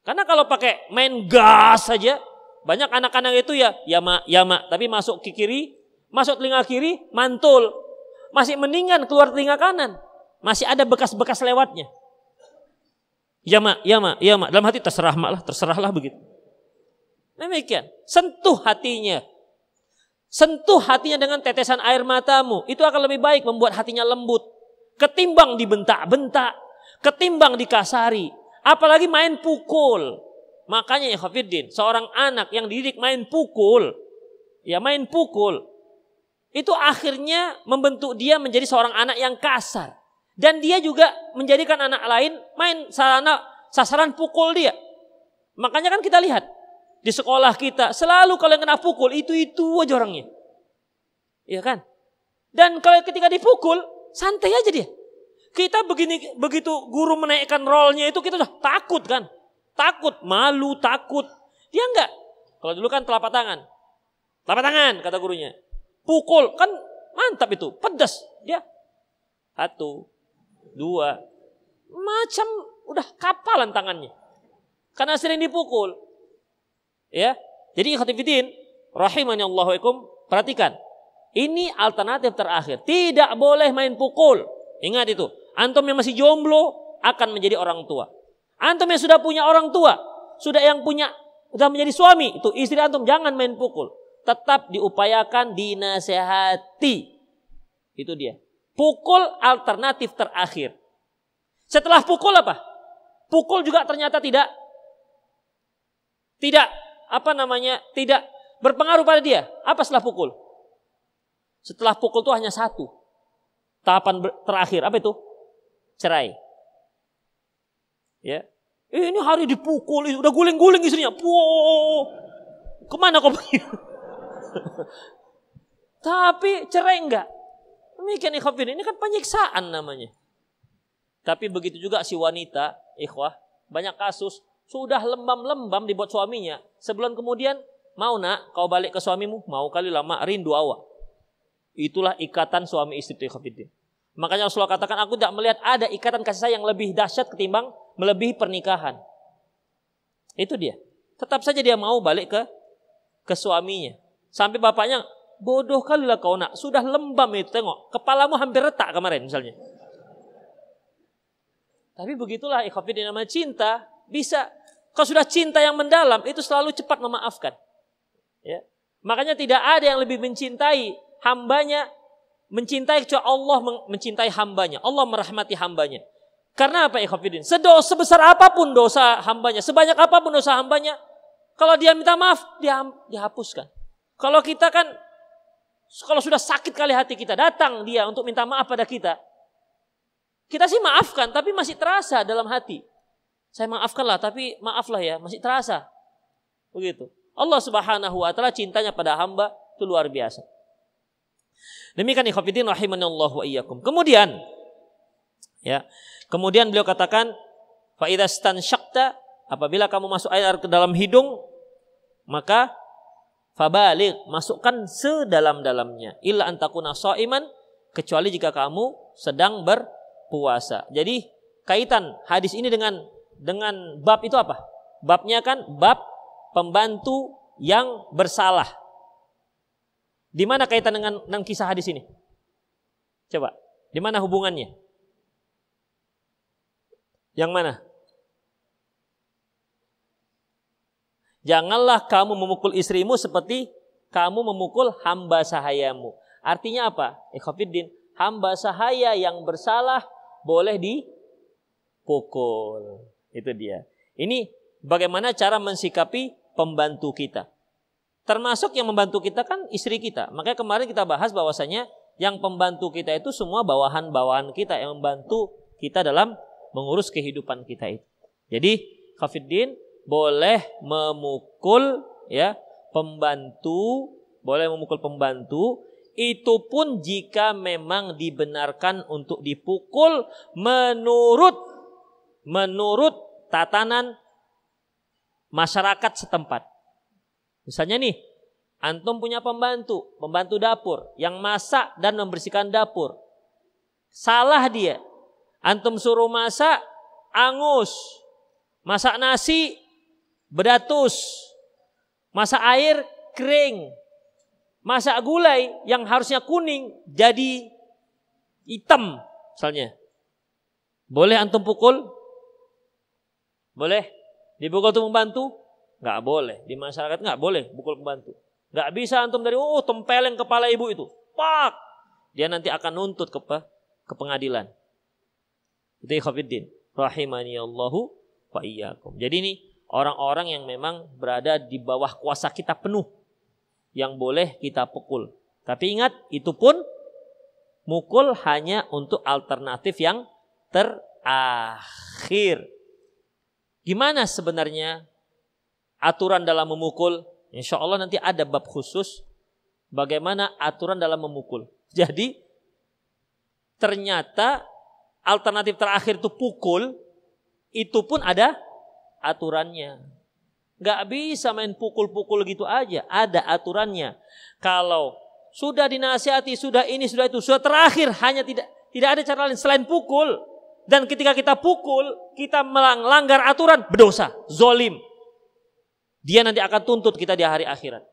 Karena kalau pakai main gas saja, banyak anak-anak itu ya ya mak, ya mak, tapi masuk ke kiri, masuk telinga kiri, mantul. Masih mendingan keluar telinga kanan. Masih ada bekas-bekas lewatnya. Ya mak, ya mak, ya mak. Dalam hati terserah mak lah, terserahlah begitu. Demikian. Sentuh hatinya. Sentuh hatinya dengan tetesan air matamu. Itu akan lebih baik membuat hatinya lembut. Ketimbang dibentak-bentak. Ketimbang dikasari. Apalagi main pukul. Makanya ya Khafiddin, seorang anak yang dididik main pukul, ya main pukul, itu akhirnya membentuk dia menjadi seorang anak yang kasar. Dan dia juga menjadikan anak lain main sarana sasaran pukul dia. Makanya kan kita lihat di sekolah kita selalu kalau yang kena pukul itu itu aja orangnya. Iya kan? Dan kalau ketika dipukul santai aja dia. Kita begini begitu guru menaikkan rollnya itu kita udah takut kan. Takut, malu, takut. Dia enggak. Kalau dulu kan telapak tangan. Telapak tangan kata gurunya. Pukul kan mantap itu, pedas. Dia satu, dua, macam udah kapalan tangannya. Karena sering dipukul. Ya. Jadi ikhtifidin rahimani Allahuikum perhatikan. Ini alternatif terakhir. Tidak boleh main pukul. Ingat itu. Antum yang masih jomblo akan menjadi orang tua. Antum yang sudah punya orang tua, sudah yang punya sudah menjadi suami, itu istri antum jangan main pukul. Tetap diupayakan dinasehati. Itu dia. Pukul alternatif terakhir. Setelah pukul apa? Pukul juga ternyata tidak tidak apa namanya? tidak berpengaruh pada dia. Apa setelah pukul? Setelah pukul itu hanya satu. Tahapan terakhir apa itu? cerai. Ya. Eh, ini hari dipukul, udah guling-guling istrinya. Wow, ke mana kau pergi? Tapi cerai enggak. Demikian ikhwafin, ini kan penyiksaan namanya. Tapi begitu juga si wanita, ikhwah, banyak kasus sudah lembam-lembam dibuat suaminya. Sebulan kemudian, mau nak kau balik ke suamimu? Mau kali lama, rindu awak. Itulah ikatan suami istri ikhwafidin. Makanya Rasulullah katakan aku tidak melihat ada ikatan kasih sayang yang lebih dahsyat ketimbang melebihi pernikahan. Itu dia. Tetap saja dia mau balik ke ke suaminya. Sampai bapaknya, bodoh kali lah kau nak. Sudah lembam itu, tengok. Kepalamu hampir retak kemarin misalnya. Tapi begitulah ikhafidin nama cinta. Bisa. Kalau sudah cinta yang mendalam, itu selalu cepat memaafkan. Ya. Makanya tidak ada yang lebih mencintai hambanya, mencintai kecuali Allah mencintai hambanya. Allah merahmati hambanya. Karena apa ikhafidin? Sedosa sebesar apa pun dosa hambanya, sebanyak apa pun dosa hambanya, kalau dia minta maaf, dia dihapuskan. Kalau kita kan, kalau sudah sakit kali hati kita, datang dia untuk minta maaf pada kita. Kita sih maafkan, tapi masih terasa dalam hati. Saya maafkanlah, tapi maaflah ya, masih terasa. Begitu. Allah subhanahu wa ta'ala cintanya pada hamba itu luar biasa. Demikian ikhafidin rahimanallahu wa iyyakum. Kemudian, ya, Kemudian beliau katakan, stan syakta apabila kamu masuk air ke dalam hidung, maka fabalik masukkan sedalam-dalamnya. Illa antakuna iman kecuali jika kamu sedang berpuasa. Jadi kaitan hadis ini dengan dengan bab itu apa? Babnya kan bab pembantu yang bersalah. Di mana kaitan dengan, dengan kisah hadis ini? Coba, di mana hubungannya? Yang mana? Janganlah kamu memukul istrimu seperti kamu memukul hamba sahayamu. Artinya apa? Ikhafiddin, hamba sahaya yang bersalah boleh dipukul. Itu dia. Ini bagaimana cara mensikapi pembantu kita. Termasuk yang membantu kita kan istri kita. Makanya kemarin kita bahas bahwasanya yang pembantu kita itu semua bawahan-bawahan kita yang membantu kita dalam mengurus kehidupan kita itu. Jadi Khafiddin boleh memukul ya pembantu, boleh memukul pembantu itu pun jika memang dibenarkan untuk dipukul menurut menurut tatanan masyarakat setempat. Misalnya nih, antum punya pembantu, pembantu dapur yang masak dan membersihkan dapur. Salah dia, Antum suruh masak, angus. Masak nasi, bedatus. Masak air, kering. Masak gulai yang harusnya kuning, jadi hitam misalnya. Boleh antum pukul? Boleh? Dipukul untuk membantu? Nggak boleh. Di masyarakat nggak boleh pukul pembantu. Nggak bisa antum dari, oh tempeleng kepala ibu itu. Pak! Dia nanti akan nuntut ke, ke pengadilan. Itu ikhwafiddin. Rahimani Allahu wa. Jadi ini orang-orang yang memang berada di bawah kuasa kita penuh. Yang boleh kita pukul. Tapi ingat, itu pun mukul hanya untuk alternatif yang terakhir. Gimana sebenarnya aturan dalam memukul? Insya Allah nanti ada bab khusus bagaimana aturan dalam memukul. Jadi ternyata alternatif terakhir itu pukul, itu pun ada aturannya. Gak bisa main pukul-pukul gitu aja, ada aturannya. Kalau sudah dinasihati, sudah ini, sudah itu, sudah terakhir hanya tidak tidak ada cara lain selain pukul. Dan ketika kita pukul, kita melanggar aturan, berdosa, zolim. Dia nanti akan tuntut kita di hari akhirat.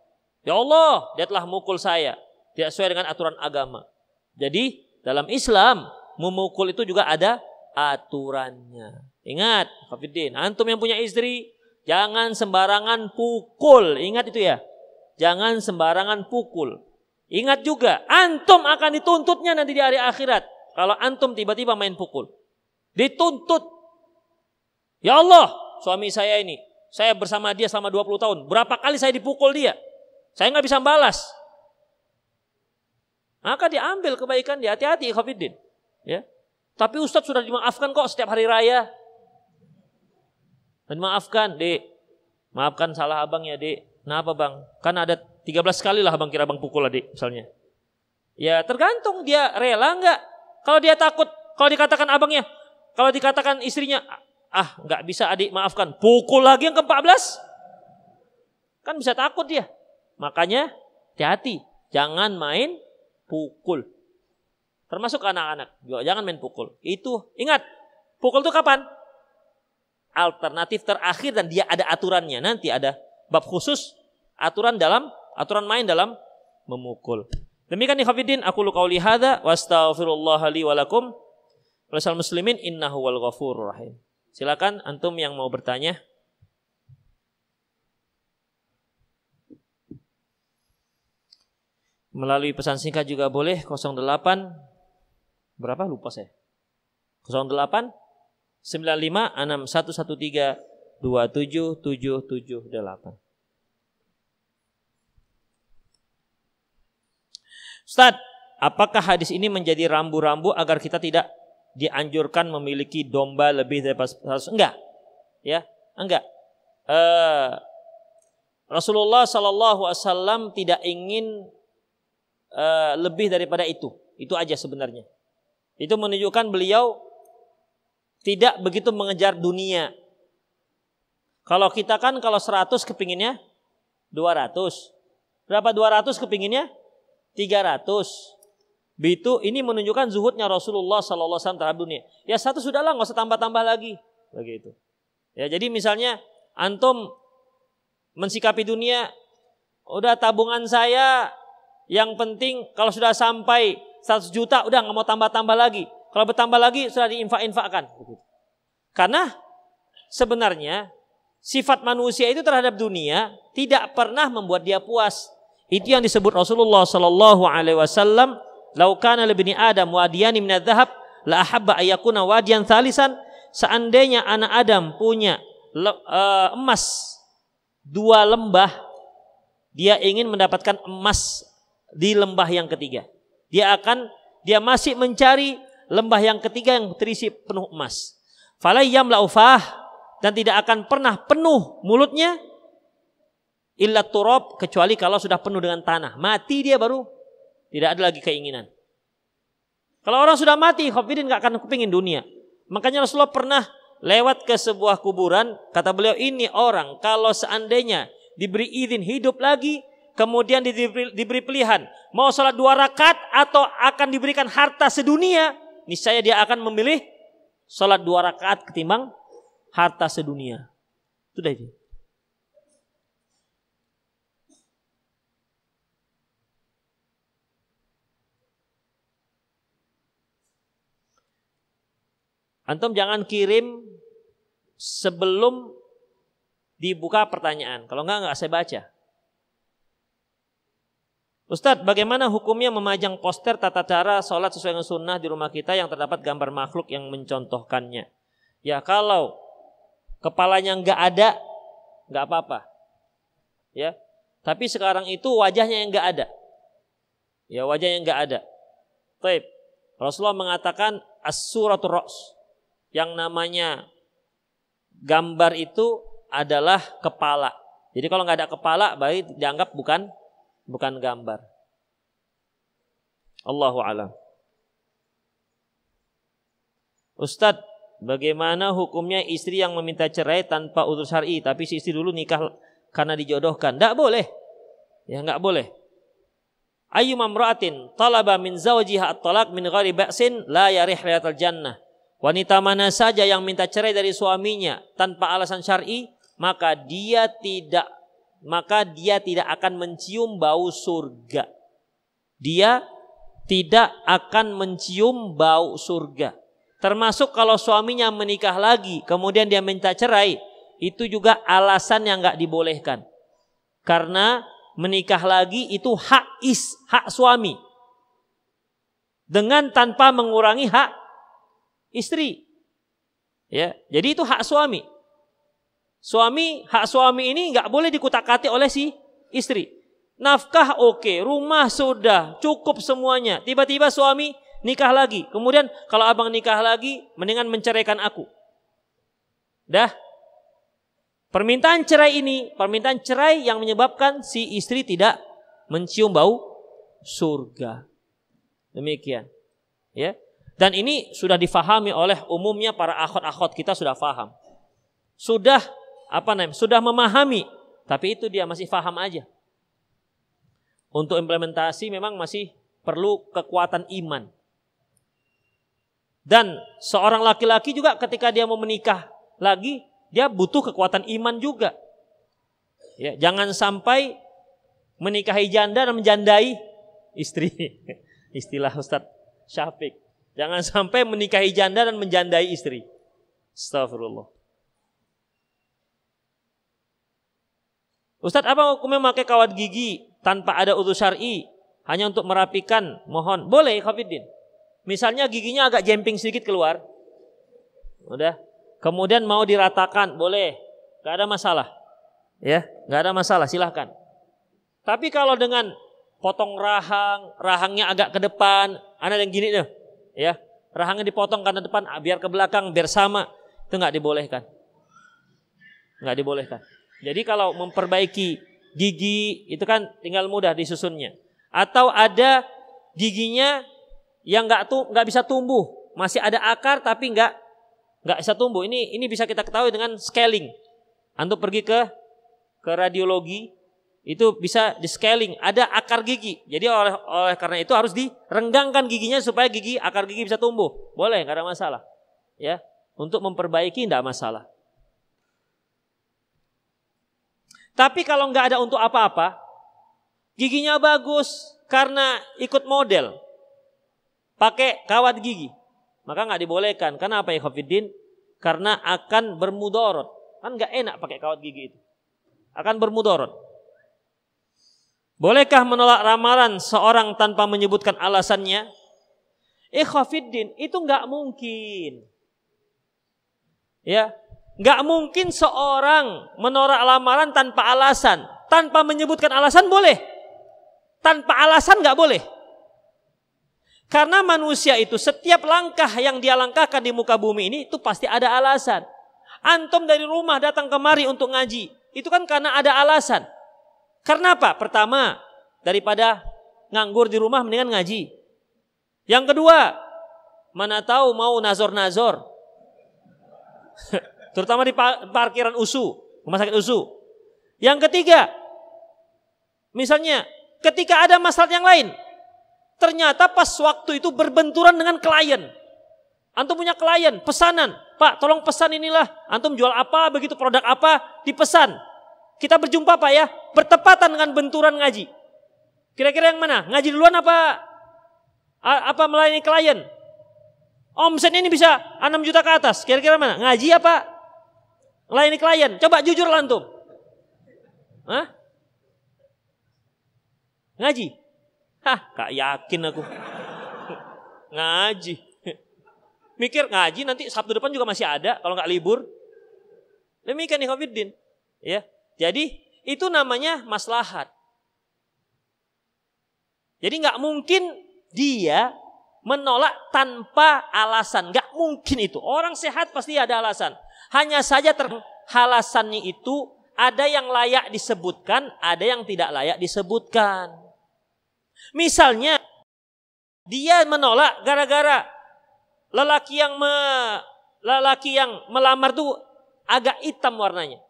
Ya Allah, dia telah mukul saya. Tidak sesuai dengan aturan agama. Jadi dalam Islam, memukul itu juga ada aturannya. Ingat, Hafidin, antum yang punya istri, jangan sembarangan pukul. Ingat itu ya. Jangan sembarangan pukul. Ingat juga, antum akan dituntutnya nanti di hari akhirat. Kalau antum tiba-tiba main pukul. Dituntut. Ya Allah, suami saya ini, saya bersama dia selama 20 tahun. Berapa kali saya dipukul dia? Saya nggak bisa balas. Maka diambil kebaikan dia. Hati-hati, Khafidin. Ya. Tapi Ustadz sudah dimaafkan kok setiap hari raya. Dan maafkan, Dek. Maafkan salah abang ya, Dek. Kenapa, Bang? Kan ada 13 kali lah abang kira abang pukul adik misalnya. Ya tergantung dia rela nggak. Kalau dia takut, kalau dikatakan abangnya, kalau dikatakan istrinya, ah nggak bisa adik maafkan, pukul lagi yang ke-14. Kan bisa takut dia. Makanya hati-hati, jangan main pukul. Termasuk anak-anak. Jangan main pukul. Itu ingat, pukul itu kapan? Alternatif terakhir dan dia ada aturannya. Nanti ada bab khusus aturan dalam aturan main dalam memukul. Demikian ikhwatiddin aku lu qauli hadza wa astaghfirullah wa lakum. muslimin innahu wal ghafurur rahim. Silakan antum yang mau bertanya. Melalui pesan singkat juga boleh 08 berapa lupa saya. 08 95 6113 27778. Ustaz, apakah hadis ini menjadi rambu-rambu agar kita tidak dianjurkan memiliki domba lebih dari 100? Enggak. Ya, enggak. Uh, Rasulullah Shallallahu Alaihi Wasallam tidak ingin uh, lebih daripada itu. Itu aja sebenarnya. Itu menunjukkan beliau tidak begitu mengejar dunia. Kalau kita kan kalau 100 kepinginnya 200. Berapa 200 kepinginnya? 300. Begitu ini menunjukkan zuhudnya Rasulullah sallallahu alaihi wasallam terhadap dunia. Ya satu sudahlah nggak usah tambah-tambah lagi. Begitu. Ya jadi misalnya antum mensikapi dunia udah tabungan saya yang penting kalau sudah sampai 100 juta udah nggak mau tambah-tambah lagi. Kalau bertambah lagi sudah diinfak-infakkan. Karena sebenarnya sifat manusia itu terhadap dunia tidak pernah membuat dia puas. Itu yang disebut Rasulullah sallallahu alaihi wasallam, "Lau kana libni Adam wadiyani min dzahab la ahabba ayakuna wadiyan thalisan." Seandainya anak Adam punya uh, emas dua lembah, dia ingin mendapatkan emas di lembah yang ketiga. Dia akan dia masih mencari lembah yang ketiga yang terisi penuh emas. Falayyam laufah dan tidak akan pernah penuh mulutnya illa turab kecuali kalau sudah penuh dengan tanah. Mati dia baru tidak ada lagi keinginan. Kalau orang sudah mati, khafidin nggak akan kepingin dunia. Makanya Rasulullah pernah lewat ke sebuah kuburan, kata beliau ini orang kalau seandainya diberi izin hidup lagi, kemudian diberi, diberi pilihan mau sholat dua rakaat atau akan diberikan harta sedunia, niscaya dia akan memilih sholat dua rakaat ketimbang harta sedunia. Itu. Antum jangan kirim sebelum dibuka pertanyaan. Kalau enggak, enggak saya baca. Ustadz, bagaimana hukumnya memajang poster tata cara sholat sesuai dengan sunnah di rumah kita yang terdapat gambar makhluk yang mencontohkannya? Ya kalau kepalanya nggak ada, nggak apa-apa. Ya, tapi sekarang itu wajahnya yang nggak ada. Ya wajahnya nggak ada. Taib. Rasulullah mengatakan as-suratul. Yang namanya gambar itu adalah kepala. Jadi kalau nggak ada kepala, baik dianggap bukan bukan gambar. Allahu alam. Ustadz, bagaimana hukumnya istri yang meminta cerai tanpa utur syar'i tapi si istri dulu nikah karena dijodohkan? Tidak boleh. Ya nggak boleh. Ayu mamra'atin talaba min zawjiha at-talaq min ghairi ba'sin la yarih jannah. Wanita mana saja yang minta cerai dari suaminya tanpa alasan syar'i, maka dia tidak maka dia tidak akan mencium bau surga. Dia tidak akan mencium bau surga. Termasuk kalau suaminya menikah lagi, kemudian dia minta cerai, itu juga alasan yang nggak dibolehkan. Karena menikah lagi itu hak is, hak suami. Dengan tanpa mengurangi hak istri. Ya, jadi itu hak suami. Suami, hak suami ini nggak boleh dikutak-katik oleh si istri. Nafkah oke, okay, rumah sudah, cukup semuanya. Tiba-tiba suami nikah lagi. Kemudian kalau abang nikah lagi, mendingan menceraikan aku. Dah. Permintaan cerai ini, permintaan cerai yang menyebabkan si istri tidak mencium bau surga. Demikian. Ya. Dan ini sudah difahami oleh umumnya para akhot-akhot kita sudah faham. Sudah apa namanya sudah memahami tapi itu dia masih faham aja untuk implementasi memang masih perlu kekuatan iman dan seorang laki-laki juga ketika dia mau menikah lagi dia butuh kekuatan iman juga ya jangan sampai menikahi janda dan menjandai istri. Istilah Ustadz Syafiq. Jangan sampai menikahi janda dan menjandai istri. Astagfirullah. Ustadz apa hukumnya memakai kawat gigi tanpa ada udhu syar'i hanya untuk merapikan? Mohon. Boleh, Khafidin. Misalnya giginya agak jemping sedikit keluar. Udah. Kemudian mau diratakan, boleh. Gak ada masalah. Ya, gak ada masalah, silahkan. Tapi kalau dengan potong rahang, rahangnya agak ke depan, ada yang gini tuh, ya, rahangnya dipotong karena depan, ah, biar ke belakang, biar sama, itu nggak dibolehkan, nggak dibolehkan. Jadi kalau memperbaiki gigi itu kan tinggal mudah disusunnya. Atau ada giginya yang nggak tuh nggak bisa tumbuh, masih ada akar tapi nggak nggak bisa tumbuh. Ini ini bisa kita ketahui dengan scaling. Antum pergi ke ke radiologi itu bisa di scaling, ada akar gigi. Jadi oleh oleh karena itu harus direnggangkan giginya supaya gigi akar gigi bisa tumbuh. Boleh, nggak ada masalah. Ya, untuk memperbaiki tidak masalah. Tapi kalau nggak ada untuk apa-apa, giginya bagus karena ikut model, pakai kawat gigi, maka nggak dibolehkan. Karena apa ya Khofiddin? Karena akan bermudorot. Kan nggak enak pakai kawat gigi itu. Akan bermudorot. Bolehkah menolak ramalan seorang tanpa menyebutkan alasannya? Ikhafiddin, itu nggak mungkin. Ya, nggak mungkin seorang menolak lamaran tanpa alasan, tanpa menyebutkan alasan boleh, tanpa alasan nggak boleh. Karena manusia itu setiap langkah yang dia langkahkan di muka bumi ini itu pasti ada alasan. Antum dari rumah datang kemari untuk ngaji, itu kan karena ada alasan. Karena apa? Pertama, daripada nganggur di rumah mendingan ngaji. Yang kedua, mana tahu mau nazor-nazor. Terutama di parkiran USU, rumah sakit USU. Yang ketiga, misalnya ketika ada masalah yang lain, ternyata pas waktu itu berbenturan dengan klien. Antum punya klien, pesanan. Pak, tolong pesan inilah. Antum jual apa, begitu produk apa, dipesan. Kita berjumpa Pak ya, bertepatan dengan benturan ngaji. Kira-kira yang mana? Ngaji duluan apa apa melayani klien? Omset ini bisa 6 juta ke atas. Kira-kira mana? Ngaji apa? Melayani klien. Coba jujur lantum. Hah? Ngaji? Hah, gak yakin aku. ngaji. Mikir ngaji nanti Sabtu depan juga masih ada kalau nggak libur. Demikian nih Covidin. Ya. Jadi itu namanya maslahat. Jadi nggak mungkin dia menolak tanpa alasan. Nggak mungkin itu. Orang sehat pasti ada alasan. Hanya saja terhalasannya itu ada yang layak disebutkan, ada yang tidak layak disebutkan. Misalnya dia menolak gara-gara lelaki yang me, lelaki yang melamar tuh agak hitam warnanya.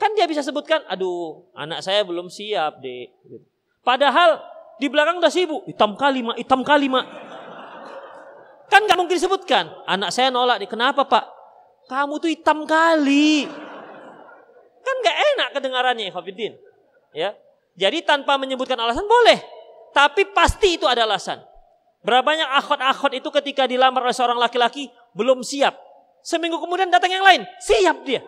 Kan dia bisa sebutkan, aduh anak saya belum siap deh. Padahal di belakang udah sibuk, hitam kali mak, hitam kali mak. Kan gak mungkin disebutkan, anak saya nolak deh. Kenapa pak? Kamu tuh hitam kali. Kan gak enak kedengarannya Hafidin. Ya. Jadi tanpa menyebutkan alasan boleh. Tapi pasti itu ada alasan. Berapa banyak akhot-akhot itu ketika dilamar oleh seorang laki-laki belum siap. Seminggu kemudian datang yang lain, siap dia.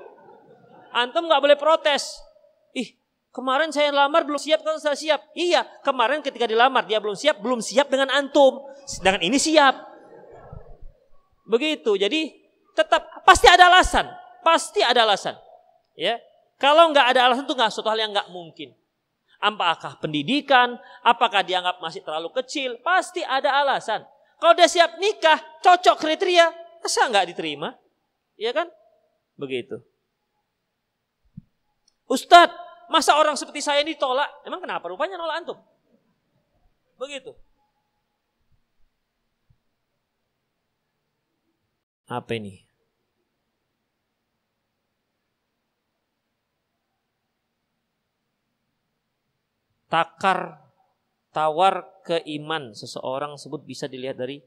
Antum nggak boleh protes. Ih, kemarin saya lamar belum siap kan saya siap. Iya, kemarin ketika dilamar dia belum siap, belum siap dengan antum. Sedangkan ini siap. Begitu. Jadi tetap pasti ada alasan. Pasti ada alasan. Ya. Kalau nggak ada alasan itu nggak suatu hal yang nggak mungkin. Apakah pendidikan, apakah dianggap masih terlalu kecil, pasti ada alasan. Kalau dia siap nikah, cocok kriteria, masa nggak diterima? Iya kan? Begitu. Ustadz, masa orang seperti saya ini tolak? Emang kenapa? Rupanya nolak antum. Begitu. Apa ini? Takar tawar keiman seseorang sebut bisa dilihat dari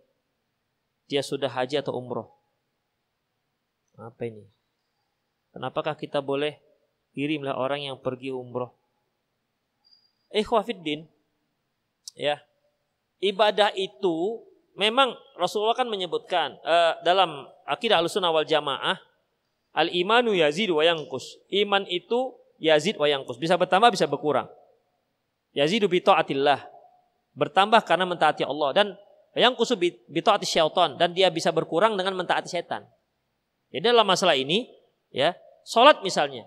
dia sudah haji atau umroh. Apa ini? Kenapakah kita boleh kirimlah orang yang pergi umroh. Ikhwafiddin, ya, ibadah itu memang Rasulullah kan menyebutkan uh, dalam akidah al-sunnah wal jamaah, al-imanu yazid wa yankus. Iman itu yazid wa yankus. Bisa bertambah, bisa berkurang. Yazidu bi taatillah. Bertambah karena mentaati Allah. Dan yang kusu bi taati syaitan. Dan dia bisa berkurang dengan mentaati setan. Jadi dalam masalah ini, ya, sholat misalnya.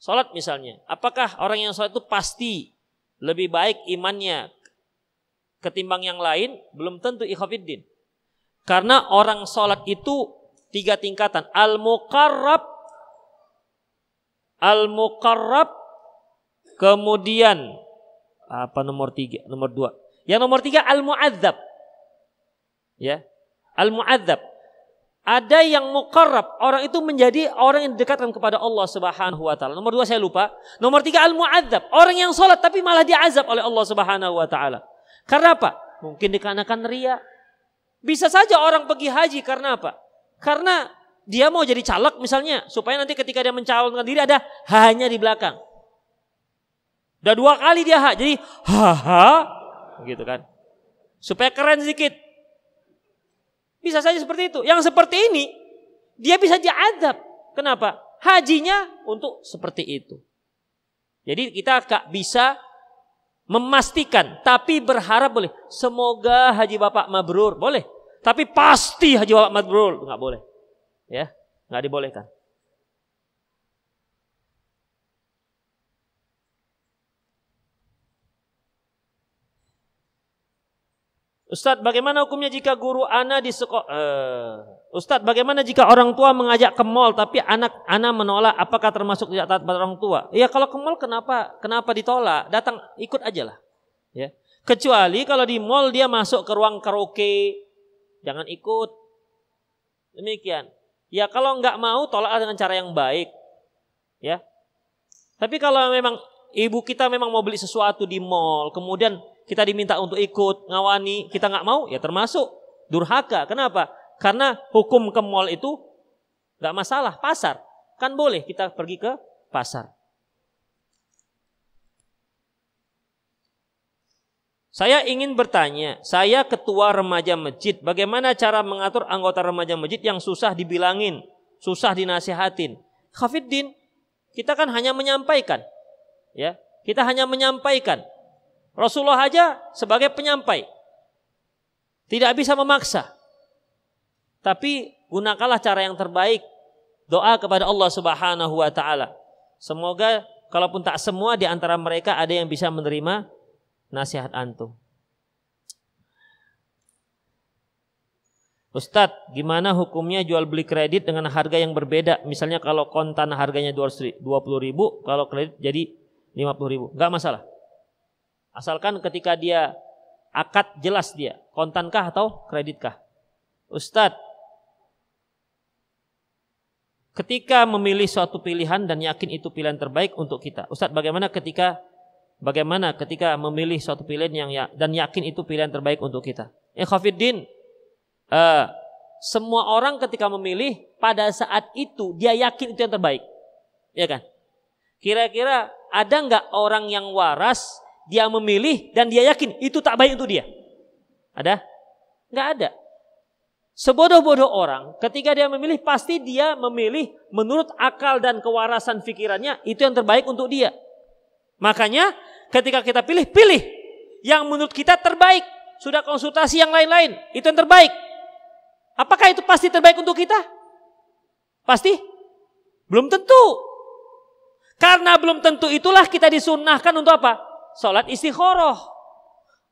Sholat misalnya, apakah orang yang sholat itu pasti lebih baik imannya ketimbang yang lain? Belum tentu ikhafiddin. Karena orang sholat itu tiga tingkatan. Al-muqarrab, al-muqarrab, kemudian apa nomor tiga, nomor dua. Yang nomor tiga al-mu'adzab. Ya, al-mu'adzab ada yang mukarrab, orang itu menjadi orang yang didekatkan kepada Allah Subhanahu wa taala. Nomor dua saya lupa. Nomor tiga al-mu'adzab, orang yang sholat tapi malah diazab oleh Allah Subhanahu wa taala. Karena apa? Mungkin dikarenakan ria. Bisa saja orang pergi haji karena apa? Karena dia mau jadi caleg misalnya, supaya nanti ketika dia mencalonkan diri ada hanya di belakang. Udah dua kali dia hak, jadi haha gitu kan. Supaya keren sedikit. Bisa saja seperti itu. Yang seperti ini, dia bisa diadab. Kenapa? Hajinya untuk seperti itu. Jadi kita gak bisa memastikan, tapi berharap boleh. Semoga haji bapak mabrur, boleh. Tapi pasti haji bapak mabrur, nggak boleh. Ya, nggak dibolehkan. Ustadz, bagaimana hukumnya jika guru anak di sekolah? Uh, Ustadz, bagaimana jika orang tua mengajak ke mall tapi anak anak menolak? Apakah termasuk tidak taat pada orang tua? Ya kalau ke mall kenapa kenapa ditolak? Datang ikut aja lah. Ya. Kecuali kalau di mall dia masuk ke ruang karaoke, jangan ikut. Demikian. Ya kalau nggak mau tolak dengan cara yang baik. Ya. Tapi kalau memang ibu kita memang mau beli sesuatu di mall, kemudian kita diminta untuk ikut ngawani, kita nggak mau, ya termasuk durhaka. Kenapa? Karena hukum ke mall itu nggak masalah, pasar kan boleh kita pergi ke pasar. Saya ingin bertanya, saya ketua remaja masjid, bagaimana cara mengatur anggota remaja masjid yang susah dibilangin, susah dinasihatin? Khafiddin, kita kan hanya menyampaikan, ya, kita hanya menyampaikan. Rasulullah aja sebagai penyampai. Tidak bisa memaksa. Tapi gunakanlah cara yang terbaik. Doa kepada Allah Subhanahu wa taala. Semoga kalaupun tak semua di antara mereka ada yang bisa menerima nasihat antum. Ustadz, gimana hukumnya jual beli kredit dengan harga yang berbeda? Misalnya kalau kontan harganya 20 ribu, kalau kredit jadi 50 ribu. Gak masalah. Asalkan ketika dia akad jelas dia, kontankah atau kreditkah? Ustadz, ketika memilih suatu pilihan dan yakin itu pilihan terbaik untuk kita. Ustadz, bagaimana ketika bagaimana ketika memilih suatu pilihan yang ya, dan yakin itu pilihan terbaik untuk kita? Ikhwafiddin, uh, semua orang ketika memilih pada saat itu dia yakin itu yang terbaik. Ya kan? Kira-kira ada nggak orang yang waras dia memilih dan dia yakin itu tak baik untuk dia. Ada? Nggak ada. Sebodoh-bodoh orang ketika dia memilih pasti dia memilih menurut akal dan kewarasan pikirannya itu yang terbaik untuk dia. Makanya ketika kita pilih, pilih yang menurut kita terbaik. Sudah konsultasi yang lain-lain, itu yang terbaik. Apakah itu pasti terbaik untuk kita? Pasti? Belum tentu. Karena belum tentu itulah kita disunahkan untuk apa? Salat istikharah.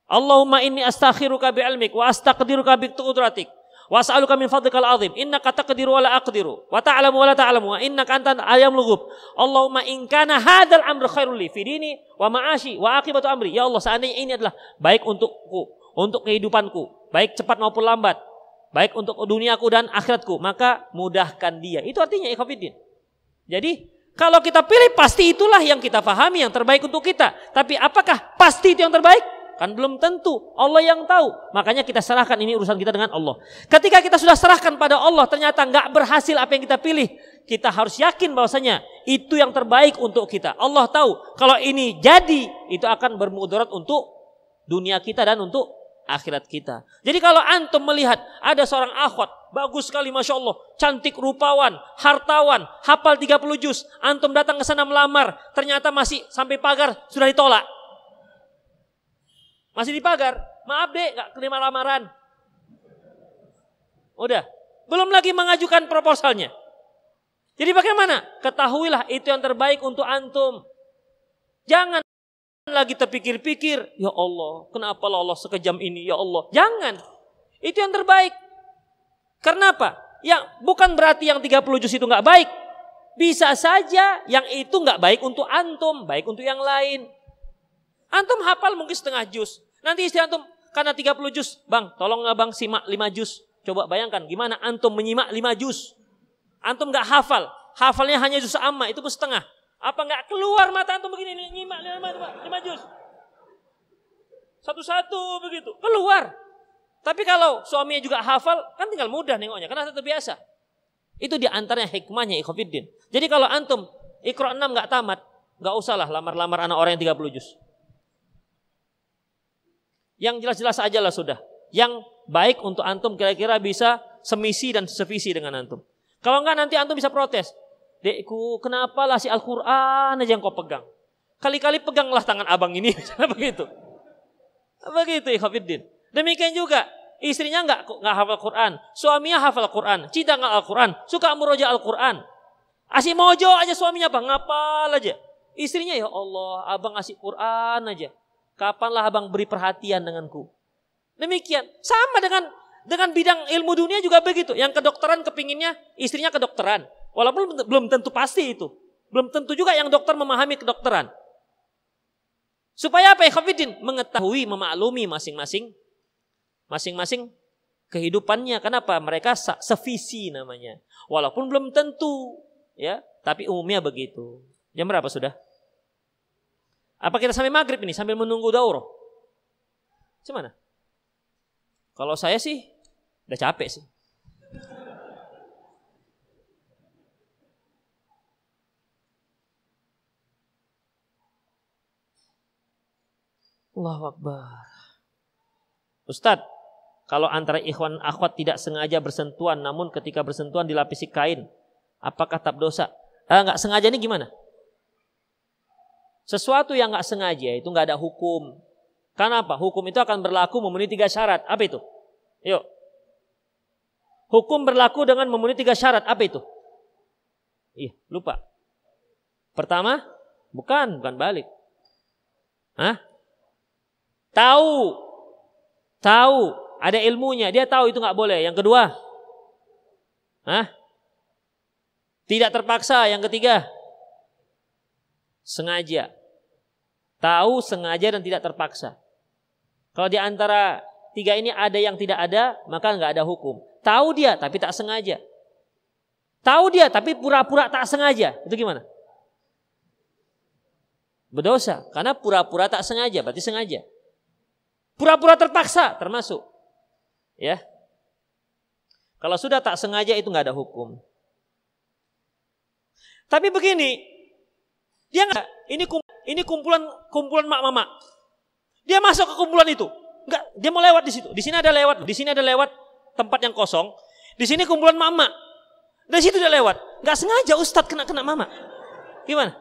Allahumma inni astakhiruka bi'ilmik wa astaqdiruka bi qudratik wa as'aluka min fadlikal azim. Innaka taqdiru wa la aqdiru. Wa ta'lamu wa la ta'lamu. Wa innaka antal alim lughub Allahumma in kana hadzal amru khairul li fi dini wa ma'ashi wa aqibatu amri. Ya Allah seandainya ini adalah baik untukku untuk kehidupanku baik cepat maupun lambat baik untuk duniaku dan akhiratku maka mudahkan dia. Itu artinya ikhwatiddin jadi kalau kita pilih pasti itulah yang kita pahami yang terbaik untuk kita. Tapi apakah pasti itu yang terbaik? Kan belum tentu. Allah yang tahu. Makanya kita serahkan ini urusan kita dengan Allah. Ketika kita sudah serahkan pada Allah, ternyata nggak berhasil apa yang kita pilih. Kita harus yakin bahwasanya itu yang terbaik untuk kita. Allah tahu kalau ini jadi, itu akan bermudarat untuk dunia kita dan untuk akhirat kita. Jadi kalau antum melihat ada seorang akhwat, bagus sekali Masya Allah, cantik rupawan, hartawan, hafal 30 juz. Antum datang ke sana melamar, ternyata masih sampai pagar sudah ditolak. Masih di pagar. Maaf deh, gak terima lamaran. Udah. Belum lagi mengajukan proposalnya. Jadi bagaimana? Ketahuilah itu yang terbaik untuk antum. Jangan lagi terpikir-pikir, ya Allah, kenapa Allah sekejam ini, ya Allah. Jangan. Itu yang terbaik. Karena apa? Yang bukan berarti yang 30 juz itu nggak baik. Bisa saja yang itu nggak baik untuk antum, baik untuk yang lain. Antum hafal mungkin setengah juz. Nanti istri antum karena 30 juz, bang tolong nggak bang simak 5 juz. Coba bayangkan gimana antum menyimak 5 juz. Antum nggak hafal, hafalnya hanya juz amma itu pun setengah. Apa nggak keluar mata antum begini nyimak 5, 5 juz. Satu-satu begitu, keluar. Tapi kalau suaminya juga hafal, kan tinggal mudah nengoknya, karena terbiasa. Itu di antaranya hikmahnya ikhwafiddin. Jadi kalau antum ikro 6 nggak tamat, nggak usahlah lamar-lamar anak orang yang 30 juz. Yang jelas-jelas aja lah sudah. Yang baik untuk antum kira-kira bisa semisi dan sevisi dengan antum. Kalau enggak nanti antum bisa protes. Dekku, kenapa lah si Al-Quran aja yang kau pegang? Kali-kali peganglah tangan abang ini. begitu. Begitu Ikhwafiddin. Demikian juga istrinya enggak enggak hafal Quran, suaminya hafal Quran, cinta enggak Al-Quran, suka muroja Al-Quran. Asih mojo aja suaminya apa? Ngapal aja. Istrinya ya Allah, abang asih Quran aja. Kapanlah abang beri perhatian denganku? Demikian. Sama dengan dengan bidang ilmu dunia juga begitu. Yang kedokteran kepinginnya istrinya kedokteran. Walaupun belum tentu pasti itu. Belum tentu juga yang dokter memahami kedokteran. Supaya apa ya Khafidin? Mengetahui, memaklumi masing-masing. Masing-masing kehidupannya. Kenapa? Mereka sevisi namanya. Walaupun belum tentu. ya, Tapi umumnya begitu. Jam berapa sudah? Apa kita sampai maghrib ini sambil menunggu daurah? Gimana? Kalau saya sih udah capek sih. Allahu Akbar. Ustadz, kalau antara ikhwan akhwat tidak sengaja bersentuhan, namun ketika bersentuhan dilapisi kain, apakah tak dosa? Eh, nggak sengaja ini gimana? Sesuatu yang nggak sengaja itu nggak ada hukum. Karena apa? Hukum itu akan berlaku memenuhi tiga syarat. Apa itu? Yuk. Hukum berlaku dengan memenuhi tiga syarat. Apa itu? Ih, lupa. Pertama, bukan, bukan balik. Hah? Tahu. Tahu. Ada ilmunya. Dia tahu itu nggak boleh. Yang kedua. Hah? Tidak terpaksa. Yang ketiga. Sengaja. Tahu, sengaja dan tidak terpaksa. Kalau di antara tiga ini ada yang tidak ada, maka nggak ada hukum. Tahu dia tapi tak sengaja. Tahu dia tapi pura-pura tak sengaja. Itu gimana? Berdosa karena pura-pura tak sengaja, berarti sengaja. Pura-pura terpaksa termasuk. Ya. Kalau sudah tak sengaja itu nggak ada hukum. Tapi begini, dia nggak ini ini kumpulan kumpulan mak mama. Dia masuk ke kumpulan itu. Enggak, dia mau lewat di situ. Di sini ada lewat, di sini ada lewat tempat yang kosong. Di sini kumpulan mama. Dari situ dia lewat. Enggak sengaja Ustadz kena kena mama. Gimana?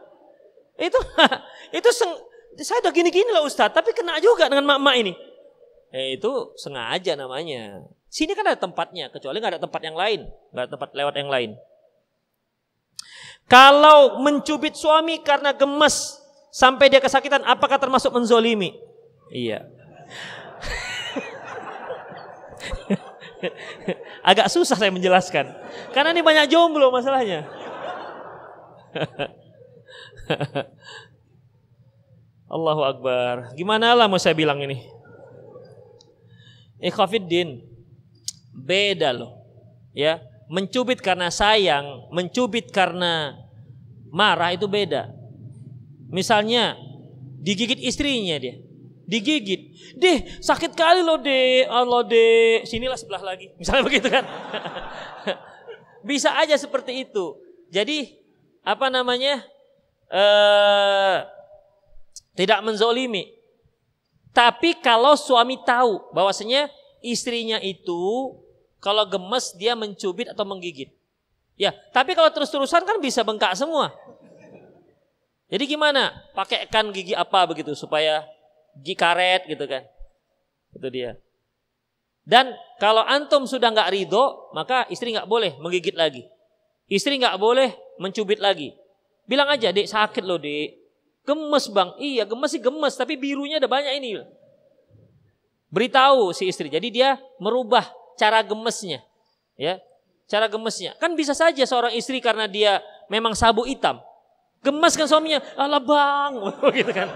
Itu itu saya udah gini-gini lah Ustadz, tapi kena juga dengan mama ini. Eh, itu sengaja namanya. Sini kan ada tempatnya, kecuali nggak ada tempat yang lain, nggak ada tempat lewat yang lain. Kalau mencubit suami karena gemes sampai dia kesakitan, apakah termasuk menzolimi? Iya. Agak susah saya menjelaskan. Karena ini banyak jomblo masalahnya. Allahu Akbar. Gimana lah mau saya bilang ini? Ikhafiddin. Beda loh. Ya, mencubit karena sayang, mencubit karena marah itu beda. Misalnya digigit istrinya dia. digigit. Deh, sakit kali loh deh. Allah deh, sinilah sebelah lagi. Misalnya begitu kan. Bisa aja seperti itu. Jadi apa namanya? Eh, tidak menzolimi. Tapi kalau suami tahu bahwasanya istrinya itu kalau gemes dia mencubit atau menggigit. Ya, tapi kalau terus-terusan kan bisa bengkak semua. Jadi gimana? Pakaikan gigi apa begitu supaya gigi karet gitu kan. Itu dia. Dan kalau antum sudah nggak ridho, maka istri nggak boleh menggigit lagi. Istri nggak boleh mencubit lagi. Bilang aja, dek sakit loh dek. Gemes bang, iya gemes sih gemes, tapi birunya ada banyak ini. Beritahu si istri, jadi dia merubah cara gemesnya. Ya, cara gemesnya. Kan bisa saja seorang istri karena dia memang sabuk hitam, Gemes kan suaminya, Allah bang, gitu kan.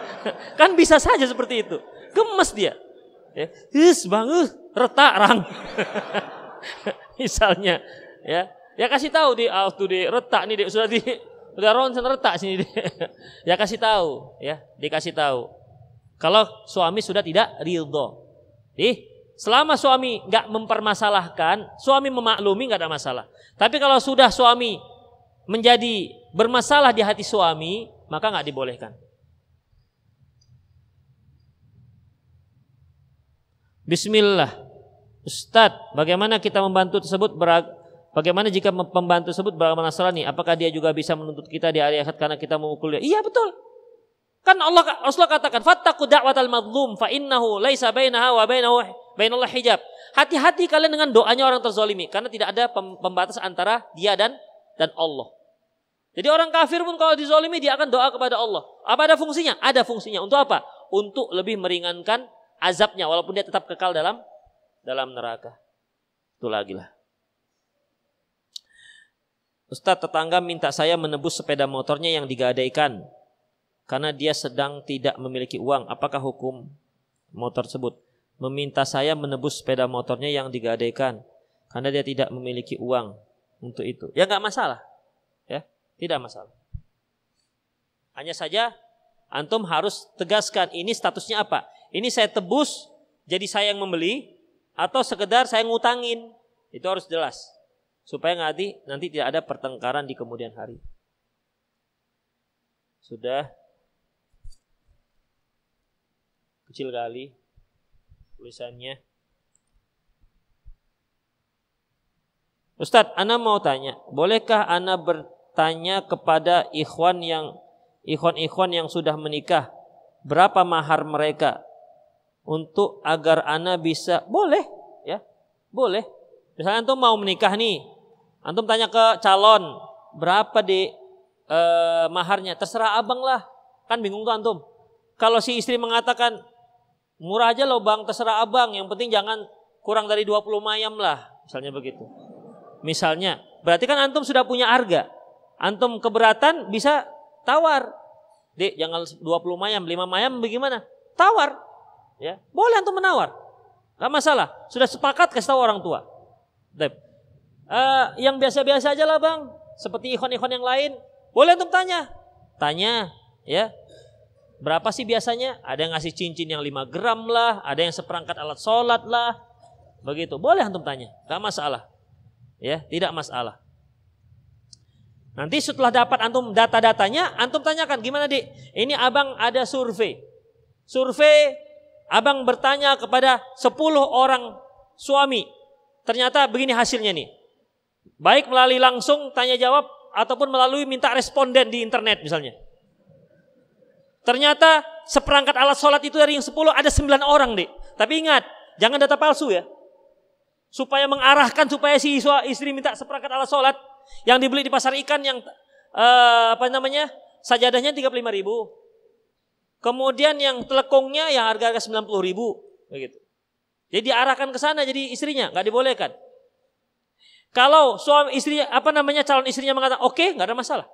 Kan bisa saja seperti itu. Gemes dia. Ya, His bang, uh, retak rang. Misalnya, ya, ya kasih tahu di tuh di retak nih, di, sudah di udah ronsen retak sini. Ya kasih tahu, ya, dikasih tahu. Kalau suami sudah tidak ridho, di selama suami nggak mempermasalahkan, suami memaklumi nggak ada masalah. Tapi kalau sudah suami menjadi bermasalah di hati suami, maka nggak dibolehkan. Bismillah. Ustadz, bagaimana kita membantu tersebut bagaimana jika pembantu tersebut beragama Nasrani? Apakah dia juga bisa menuntut kita di hari akhirat karena kita memukul dia? Iya betul. Kan Allah Rasulullah katakan, "Fattaqu da'watal madlum fa innahu laisa bainaha wa bainahu bainallah hijab." Hati-hati kalian dengan doanya orang terzolimi karena tidak ada pembatas antara dia dan dan Allah. Jadi orang kafir pun kalau dizolimi dia akan doa kepada Allah. Apa ada fungsinya? Ada fungsinya. Untuk apa? Untuk lebih meringankan azabnya walaupun dia tetap kekal dalam dalam neraka. Itu lagi lah. Ustadz tetangga minta saya menebus sepeda motornya yang digadaikan karena dia sedang tidak memiliki uang. Apakah hukum motor tersebut? Meminta saya menebus sepeda motornya yang digadaikan karena dia tidak memiliki uang untuk itu. Ya nggak masalah. Tidak masalah. Hanya saja antum harus tegaskan ini statusnya apa. Ini saya tebus jadi saya yang membeli atau sekedar saya ngutangin. Itu harus jelas. Supaya nanti nanti tidak ada pertengkaran di kemudian hari. Sudah kecil kali tulisannya. Ustadz, Ana mau tanya, bolehkah Ana ber, tanya kepada ikhwan yang ikhwan-ikhwan yang sudah menikah berapa mahar mereka untuk agar ana bisa boleh ya boleh misalnya antum mau menikah nih antum tanya ke calon berapa di eh, maharnya terserah abang lah kan bingung tuh antum kalau si istri mengatakan murah aja loh bang terserah abang yang penting jangan kurang dari 20 mayam lah misalnya begitu misalnya berarti kan antum sudah punya harga Antum keberatan bisa tawar. Dek, jangan 20 mayam, 5 mayam bagaimana? Tawar. Ya, boleh antum menawar. Gak masalah. Sudah sepakat kasih tahu orang tua. Uh, yang biasa-biasa aja lah bang. Seperti ikhwan-ikhwan yang lain. Boleh antum tanya. Tanya. Ya. Berapa sih biasanya? Ada yang ngasih cincin yang 5 gram lah. Ada yang seperangkat alat sholat lah. Begitu. Boleh antum tanya. Gak masalah. Ya, tidak masalah. Nanti setelah dapat antum data-datanya, antum tanyakan gimana dik? Ini abang ada survei. Survei, abang bertanya kepada 10 orang suami. Ternyata begini hasilnya nih. Baik melalui langsung tanya jawab ataupun melalui minta responden di internet misalnya. Ternyata seperangkat alat sholat itu dari yang 10 ada 9 orang dik. Tapi ingat, jangan data palsu ya. Supaya mengarahkan supaya si istri minta seperangkat alat sholat, yang dibeli di pasar ikan yang uh, apa namanya? Sajadahnya 35 ribu. Kemudian yang telekongnya yang harga-harga 90 ribu. Begitu. Jadi diarahkan ke sana jadi istrinya, nggak dibolehkan. Kalau suami istrinya apa namanya calon istrinya mengatakan oke, okay, nggak ada masalah.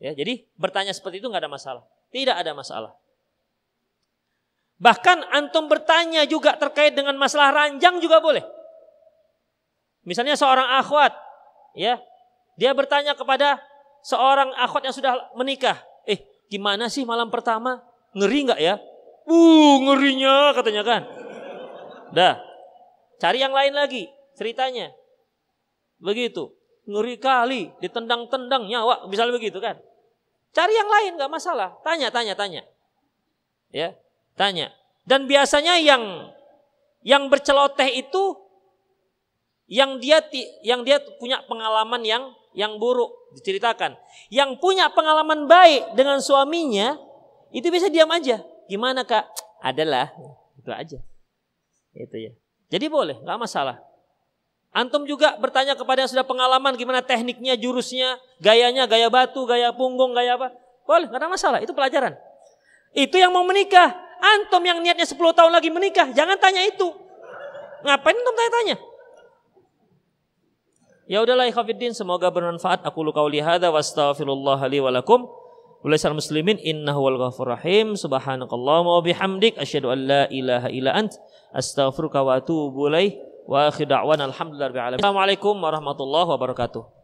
Ya, jadi bertanya seperti itu nggak ada masalah. Tidak ada masalah. Bahkan antum bertanya juga terkait dengan masalah ranjang juga boleh. Misalnya seorang akhwat ya dia bertanya kepada seorang akhwat yang sudah menikah, eh gimana sih malam pertama? Ngeri nggak ya? Uh, ngerinya katanya kan. Dah. Cari yang lain lagi ceritanya. Begitu. Ngeri kali, ditendang-tendang nyawa, misalnya begitu kan. Cari yang lain nggak masalah. Tanya, tanya, tanya. Ya, tanya. Dan biasanya yang yang berceloteh itu yang dia yang dia punya pengalaman yang yang buruk diceritakan. Yang punya pengalaman baik dengan suaminya itu bisa diam aja. Gimana kak? Adalah itu aja. Itu ya. Jadi boleh, nggak masalah. Antum juga bertanya kepada yang sudah pengalaman gimana tekniknya, jurusnya, gayanya, gaya batu, gaya punggung, gaya apa. Boleh, nggak ada masalah. Itu pelajaran. Itu yang mau menikah. Antum yang niatnya 10 tahun lagi menikah, jangan tanya itu. Ngapain antum tanya-tanya? Ya udahlah ikhafidin, semoga bermanfaat. Aku luka hadza wa astaghfirullah li wa lakum. Ulasal muslimin innahu wal ghafur rahim. Subhanakallahumma wa bihamdik asyhadu an la ilaha illa ant astaghfiruka wa atubu ilaik. Wa akhir da'wan alhamdulillah Assalamualaikum warahmatullahi wabarakatuh.